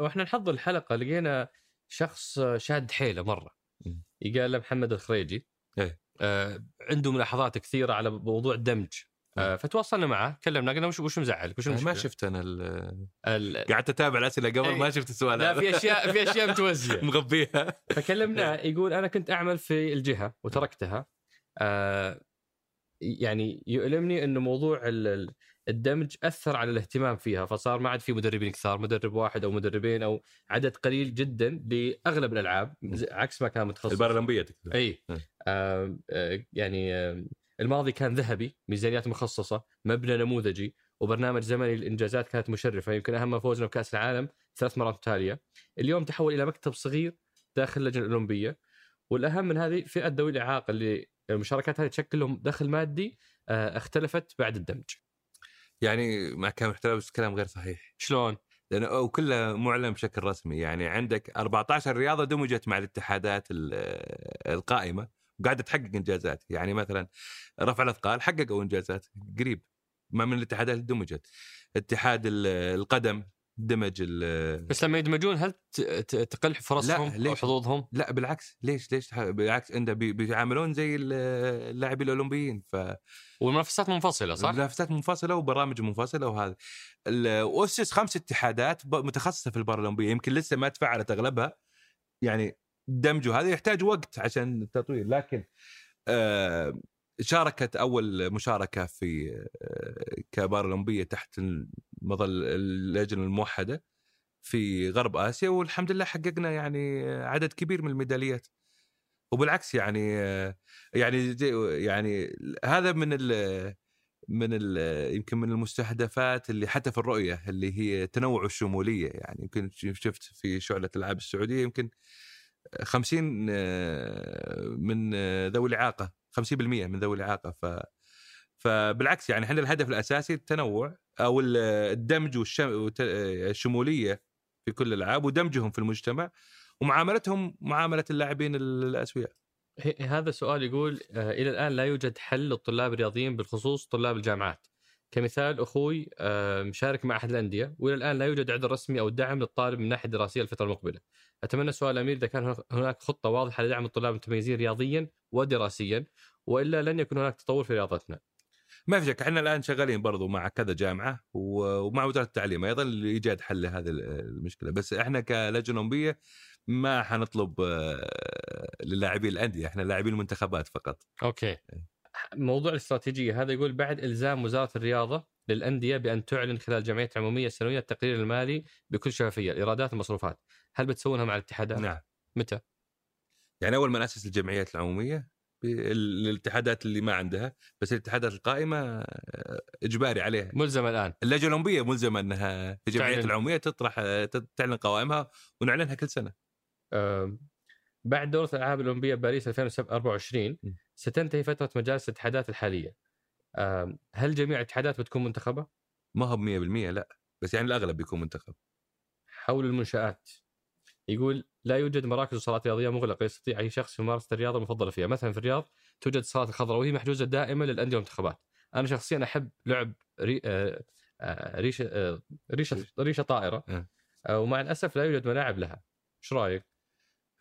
وإحنا نحضر الحلقة لقينا شخص شاد حيله مرة. يقال له محمد الخريجي إيه. آه عنده ملاحظات كثيرة على موضوع الدمج آه فتواصلنا معه كلمنا قلنا وش وش مزعلك وش؟ ما شفت أنا ال-. قعدت أتابع الأسئلة قبل إيه. ما شفت السؤال لا. في اشياء في أشياء متوزعة مغبيها فكلمناه يقول أنا كنت أعمل في الجهة وتركتها آه يعني يؤلمني إنه موضوع ال- ال- الدمج أثر على الاهتمام فيها فصار ما عاد في مدربين كثار مدرب واحد أو مدربين أو عدد قليل جدا لاغلب الألعاب عكس ما كان متخصص البارالمبيه. اي. آه آه يعني آه الماضي كان ذهبي ميزانيات مخصصة مبنى نموذجي وبرنامج زمني الانجازات كانت مشرفة. يمكن أهم فوزنا بكأس العالم ثلاث مرات متتالية. اليوم تحول إلى مكتب صغير داخل اللجنة الأولمبية. والأهم من هذه فئة ذوي الإعاقة اللي المشاركات هذه تشكل لهم دخل مادي آه اختلفت بعد الدمج. يعني مع كامل احترام بس كلام غير صحيح. شلون؟ لأنه وكله معلن بشكل رسمي. يعني عندك 14 رياضة دمجت مع الاتحادات ال- القائمة. وقاعده تحقق إنجازات. يعني مثلا رفع الأثقال حققوا إنجازات قريب ما من الاتحادات اللي دمجت اتحاد ال- القدم دمج ال بس لما يدمجون هل تقل فرصهم أو ليش؟ حظوظهم؟ لا بالعكس. ليش؟ ليش؟ بالعكس انت بي- بيعاملون زي ال- اللاعبين الأولمبيين. ف والمنافسات منفصلة صح؟ منافسات منفصلة وبرامج منفصلة وهذا. واسس خمس اتحادات متخصصة في البارالمبية يمكن لسه ما تفعلت أغلبها. يعني دمجه. هذا يحتاج وقت عشان التطوير لكن آه، شاركت أول مشاركة في آه، كبارالمبيه تحت مظل اللجنه الموحدة في غرب آسيا والحمد لله حققنا يعني عدد كبير من الميداليات. وبالعكس يعني يعني زي- يعني هذا من ال من ال يمكن من المستهدفات اللي حتى في الرؤية اللي هي تنوع الشمولية. يعني يمكن شفت في شعلة الألعاب السعودية يمكن 50 من ذوي الإعاقة 50% من ذوي الإعاقة ف فبالعكس يعني إحنا الهدف الأساسي التنوع أو الدمج والشموليه في كل الألعاب ودمجهم في المجتمع ومعاملتهم معاملة اللاعبين الأسوياء. هذا سؤال يقول آه، إلى الآن لا يوجد حل للطلاب الرياضيين بالخصوص طلاب الجامعات. كمثال أخوي آه، مشارك مع أحد الأندية وإلى الآن لا يوجد عذر رسمي أو دعم للطالب من الناحيه الدراسيه الفترة المقبلة. أتمنى سؤال الامير إذا كان هناك خطة واضحة لدعم الطلاب المتميزين رياضيا ودراسيا وإلا لن يكون هناك تطور في رياضتنا. ما في شك إحنا الآن شغالين برضو مع كذا جامعة ومع وزارة التعليم أيضا لإيجاد حل لهذه المشكلة بس إحنا كلجنة اولمبيه ما حنطلب آه، للاعبين الأندية إحنا لاعبين المنتخبات فقط أوكي. موضوع الاستراتيجية هذا يقول بعد إلزام وزارة الرياضة للأندية بأن تعلن خلال الجمعيه العموميه السنوية التقرير المالي بكل شفافية الإيرادات والمصروفات. هل بتسوونها مع الاتحادات؟ نعم متى؟ يعني أول ما نأسس الجمعيات العمومية الاتحادات اللي ما عندها بس الاتحادات القائمة آه، إجباري عليها ملزم الآن. اللجنة الأولمبية ملزمة إنها في الجمعيات. العمومية تطرح آه، تعلن قوائمها ونعلنها كل سنة بعد دورة الألعاب الأولمبية باريس 2024 م. ستنتهي فترة مجالس الاتحادات الحالية. هل جميع الاتحادات بتكون منتخبة؟ ما هو 100% لا بس يعني الأغلب بيكون منتخب حول المنشآت يقول لا يوجد مراكز وصالات رياضية مغلقة يستطيع أي شخص يمارس الرياضة المفضلة فيها، مثلا في الرياض توجد الصالات الخضراء وهي محجوزة دائما للأندية والمنتخبات. أنا شخصيا أحب لعب ري... آه، آه، ريشة آه، ريشة ريشة طائرة أه. آه، ومع الأسف لا يوجد ملاعب لها. إيش رأيك؟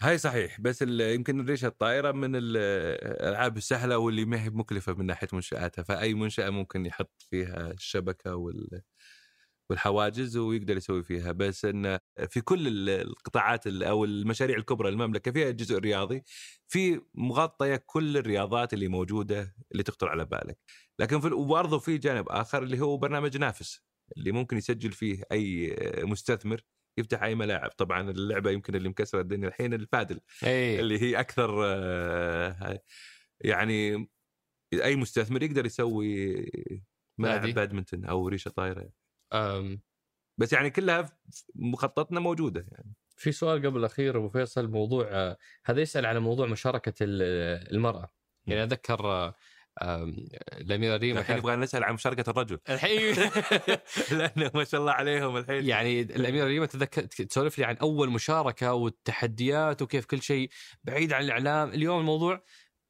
هاي صحيح بس يمكن الريشة الطائرة من ال- الألعاب السهلة واللي ما هي مكلفة من ناحية منشآتها فأي منشأة ممكن يحط فيها الشبكة وال والحواجز ويقدر يسوي فيها. بس إن في كل ال- القطاعات ال- أو المشاريع الكبرى المملكة فيها جزء رياضي في مغطية كل الرياضات اللي موجودة اللي تخطر على بالك. لكن في وبرضه في جانب آخر اللي هو برنامج نافس اللي ممكن يسجل فيه أي مستثمر يفتح أي ملاعب. طبعا اللعبة يمكن اللي مكسرة الدنيا الحين البادل اي اللي هي أكثر آه، يعني أي مستثمر يقدر يسوي ملاعب. بادمنتون أو ريشة طايرة أم، بس يعني كلها مخططنا موجودة يعني. في سؤال قبل الأخير أبو فيصل موضوع آه، هذا يسأل على موضوع مشاركة ال- المرأة. يعني اتذكر آه، ريما الحين نبغى نسأل عن مشاركة الرجل. الحين لأنه ما شاء الله عليهم الحين. يعني الاميره ريما تذكر تسولف لي عن أول مشاركة والتحديات وكيف كل شيء بعيد عن الإعلام اليوم الموضوع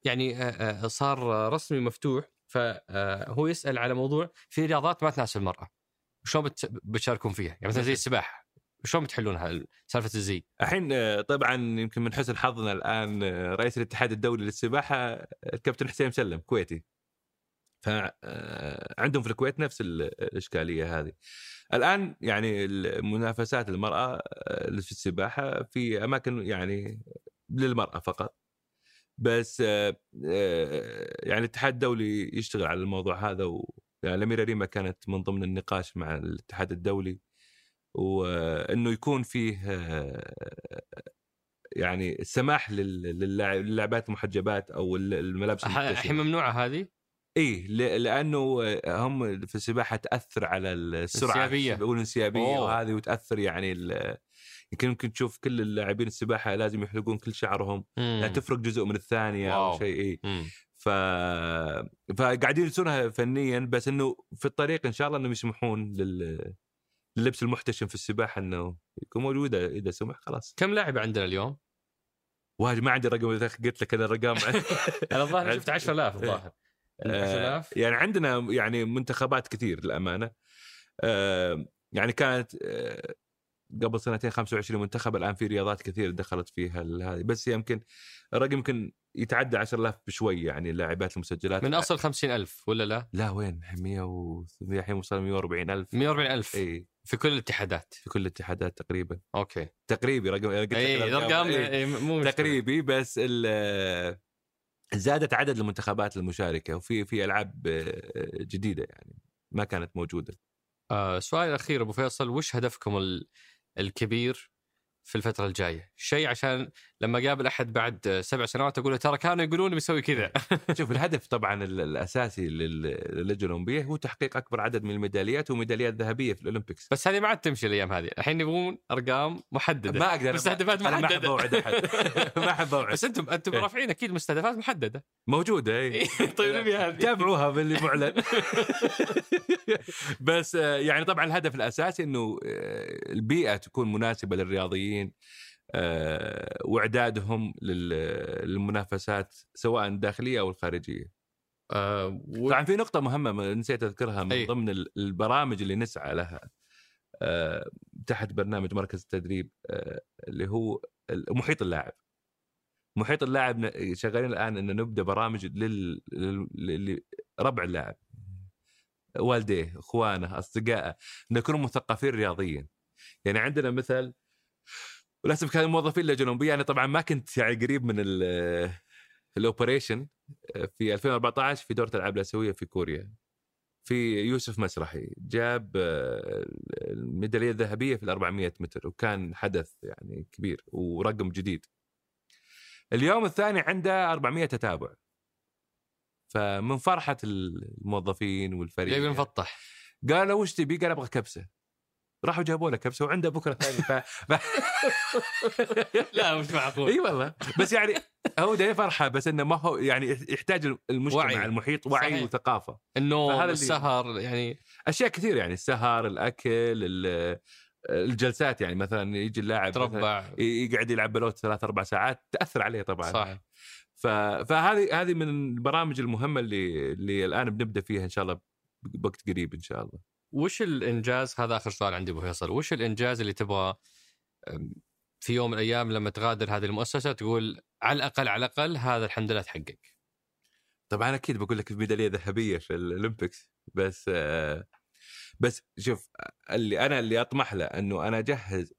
يعني آه، آه، صار رسمي مفتوح فهو يسأل على موضوع في رياضات ما تناسب المرأة. شلون بت- بتشاركون فيها؟ يعني مثلا زي السباحة. شلون بتحلونها سالفة الزي؟ الحين آه، طبعا يمكن من حسن حظنا الآن آه، رئيس الاتحاد الدولي للسباحة آه، الكابتن حسين مسلم كويتي. فعندهم في الكويت نفس ال- الإشكالية هذه. الآن يعني المنافسات المراه في السباحة في أماكن يعني للمرأة فقط. بس يعني الاتحاد الدولي يشتغل على الموضوع هذا و يعني الأميرة ريما كانت من ضمن النقاش مع الاتحاد الدولي. وإنه يكون فيه آه، يعني السماح لل- للاعب- للاعبات المحجبات أو ال- الملابس الحين. ممنوعة هذه اي ل- لأنه هم في السباحة تأثر على السرعة الانسيابية. والانسيابيه. وهذه وتأثر يعني يمكن يمكن تشوف كل اللاعبين السباحة لازم يحلقون كل شعرهم لا تفرق جزء من الثانية واو. أو شيء اي. ف فقاعدين يدرسونها فنيا بس إنه في الطريق إن شاء الله إنهم يسمحون لل اللبس المحتشم في السباحة إنه يكون موجود اذا سمح خلاص. كم لاعب عندنا اليوم؟ واجد ما عندي رقم إذا قلت لك أنا الرقم أنا الظاهر شفت 10000 الظاهر. آه، 10000 يعني عندنا يعني منتخبات كثير للأمانة. آه، يعني كانت آه، قبل سنتين 25 منتخب الآن في رياضات كثير دخلت فيها هذه. بس يمكن الرقم يمكن يتعدى 10000 بشوي يعني اللاعبات المسجلات. من أصل 50000 ولا لا؟ لا وين؟ 100 و الحين وصل 140000 140000 اي في كل الاتحادات في كل الاتحادات تقريبا okay تقريبي رقم إي الأرقام إيه. إيه، مو مشكلة. تقريبي بس زادت عدد المنتخبات المشاركة وفي في ألعاب آه، جديدة يعني ما كانت موجودة آه سؤال الاخير أبو فيصل وش هدفكم ال- الكبير في الفترة الجاية؟ شيء عشان لما قابل أحد بعد سبع سنوات أقول له ترى كانوا يقولون بيسوي كذا. شوف الهدف طبعا ال- الأساسي لل- للجنه الأولمبية هو تحقيق أكبر عدد من الميداليات وميداليات ذهبية في الأولمبيكس. بس هذه ما عاد تمشي الأيام هذه، الحين يبغون أرقام محددة. ما أقدر مستهدفات أنا ما. أحب أوعد أحد. ما أحب أوعد. بس أنتم أنتم إيه. رافعين أكيد مستهدفات محددة. موجودة اي طيب نبي هذه. تابعوها باللي معلن. بس آه، يعني طبعا الهدف الأساسي إنه آه، البيئة تكون مناسبة للرياضيين. واعدادهم لل- للمنافسات سواء الداخلية أو الخارجية. آه و... طبعا في نقطة مهمة نسيت أذكرها من أي. ضمن ال- البرامج اللي نسعى لها آه، تحت برنامج مركز التدريب آه، اللي هو محيط اللاعب. محيط اللاعب شغالين الآن ان نبدأ برامج لل... لل... لل... ربع اللاعب والديه إخوانه أصدقائه نكون مثقفين رياضيا يعني عندنا مثل وللأسف كانوا موظفين اللجنه الاولمبيه أنا طبعا ما كنت يعني قريب من ال- الأوبريشن في 2014 في دورة الألعاب الآسيوية في كوريا. في يوسف مسرحي جاب آه، الميدالية الذهبية في ال 400 متر وكان حدث يعني كبير ورقم جديد. اليوم الثاني عنده 400 تتابع. فمن فرحة الموظفين والفريق يبي نفطح قال له وش تبي؟ قال أبغى كبسة. راحوا جابوا له كبسة وعنده بكرة ثاني ف... ف... لا مش معقول إي والله بس يعني هو ده فرحة بس إنه ما هو يعني يحتاج المجتمع وعي. المحيط وعي صحيح. وثقافة النوم السهر يعني أشياء كثير يعني السهر الأكل ال- الجلسات يعني مثلا يجي اللاعب تربع يقعد يلعب بلوت ثلاث أربع ساعات تأثر عليه طبعا صح. فهذه هذه من البرامج المهمة اللي اللي الآن بنبدأ فيها إن شاء الله بوقت قريب إن شاء الله وش الإنجاز؟ هذا آخر سؤال عندي أبو فيصل. وش الإنجاز اللي تبغى في يوم من الأيام لما تغادر هذه المؤسسة تقول على الأقل على الأقل هذا الحمد لله تحقق؟ طبعا أكيد بقول لك ميداليه ذهبية في الاولمبيكس بس آه، بس شوف اللي أنا اللي أطمح له إنه أنا أجهز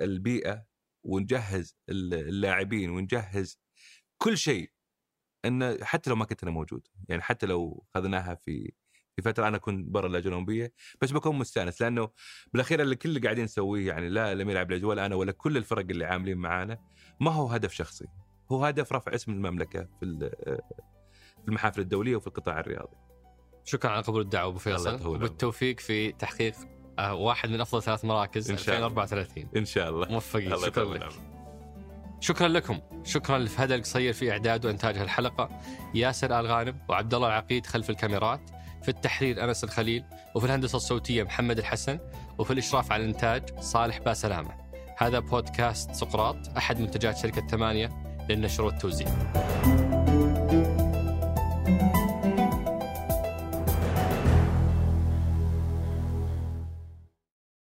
البيئة ونجهز اللاعبين ونجهز كل شيء إنه حتى لو ما كنت أنا موجود. يعني حتى لو اخذناها في في فترة أنا كنت برا اللجنه الاولمبيه بس بكون مستأنس لأنه بالأخير اللي كل اللي قاعدين نسويه يعني لا الامير عبد العزيز ولا أنا ولا كل الفرق اللي عاملين معانا ما هو هدف شخصي هو هدف رفع اسم المملكة في في المحافل الدولية وفي القطاع الرياضي. شكرا على قبول الدعوة أبو فيصل. وبالتوفيق في تحقيق آه، واحد من أفضل ثلاث مراكز إن شاء الله. 2034 إن شاء الله. موفقين. الله شكرا لك. شكرا لكم. شكرا لفهد القصير في إعداد وإنتاج هالحلقه ياسر آل غانم وعبد الله العقيد خلف الكاميرات. في التحرير أنس الخليل وفي الهندسة الصوتية محمد الحسن وفي الإشراف على الإنتاج صالح باسلامة. هذا بودكاست سقراط أحد منتجات شركة ثمانية للنشر والتوزيع.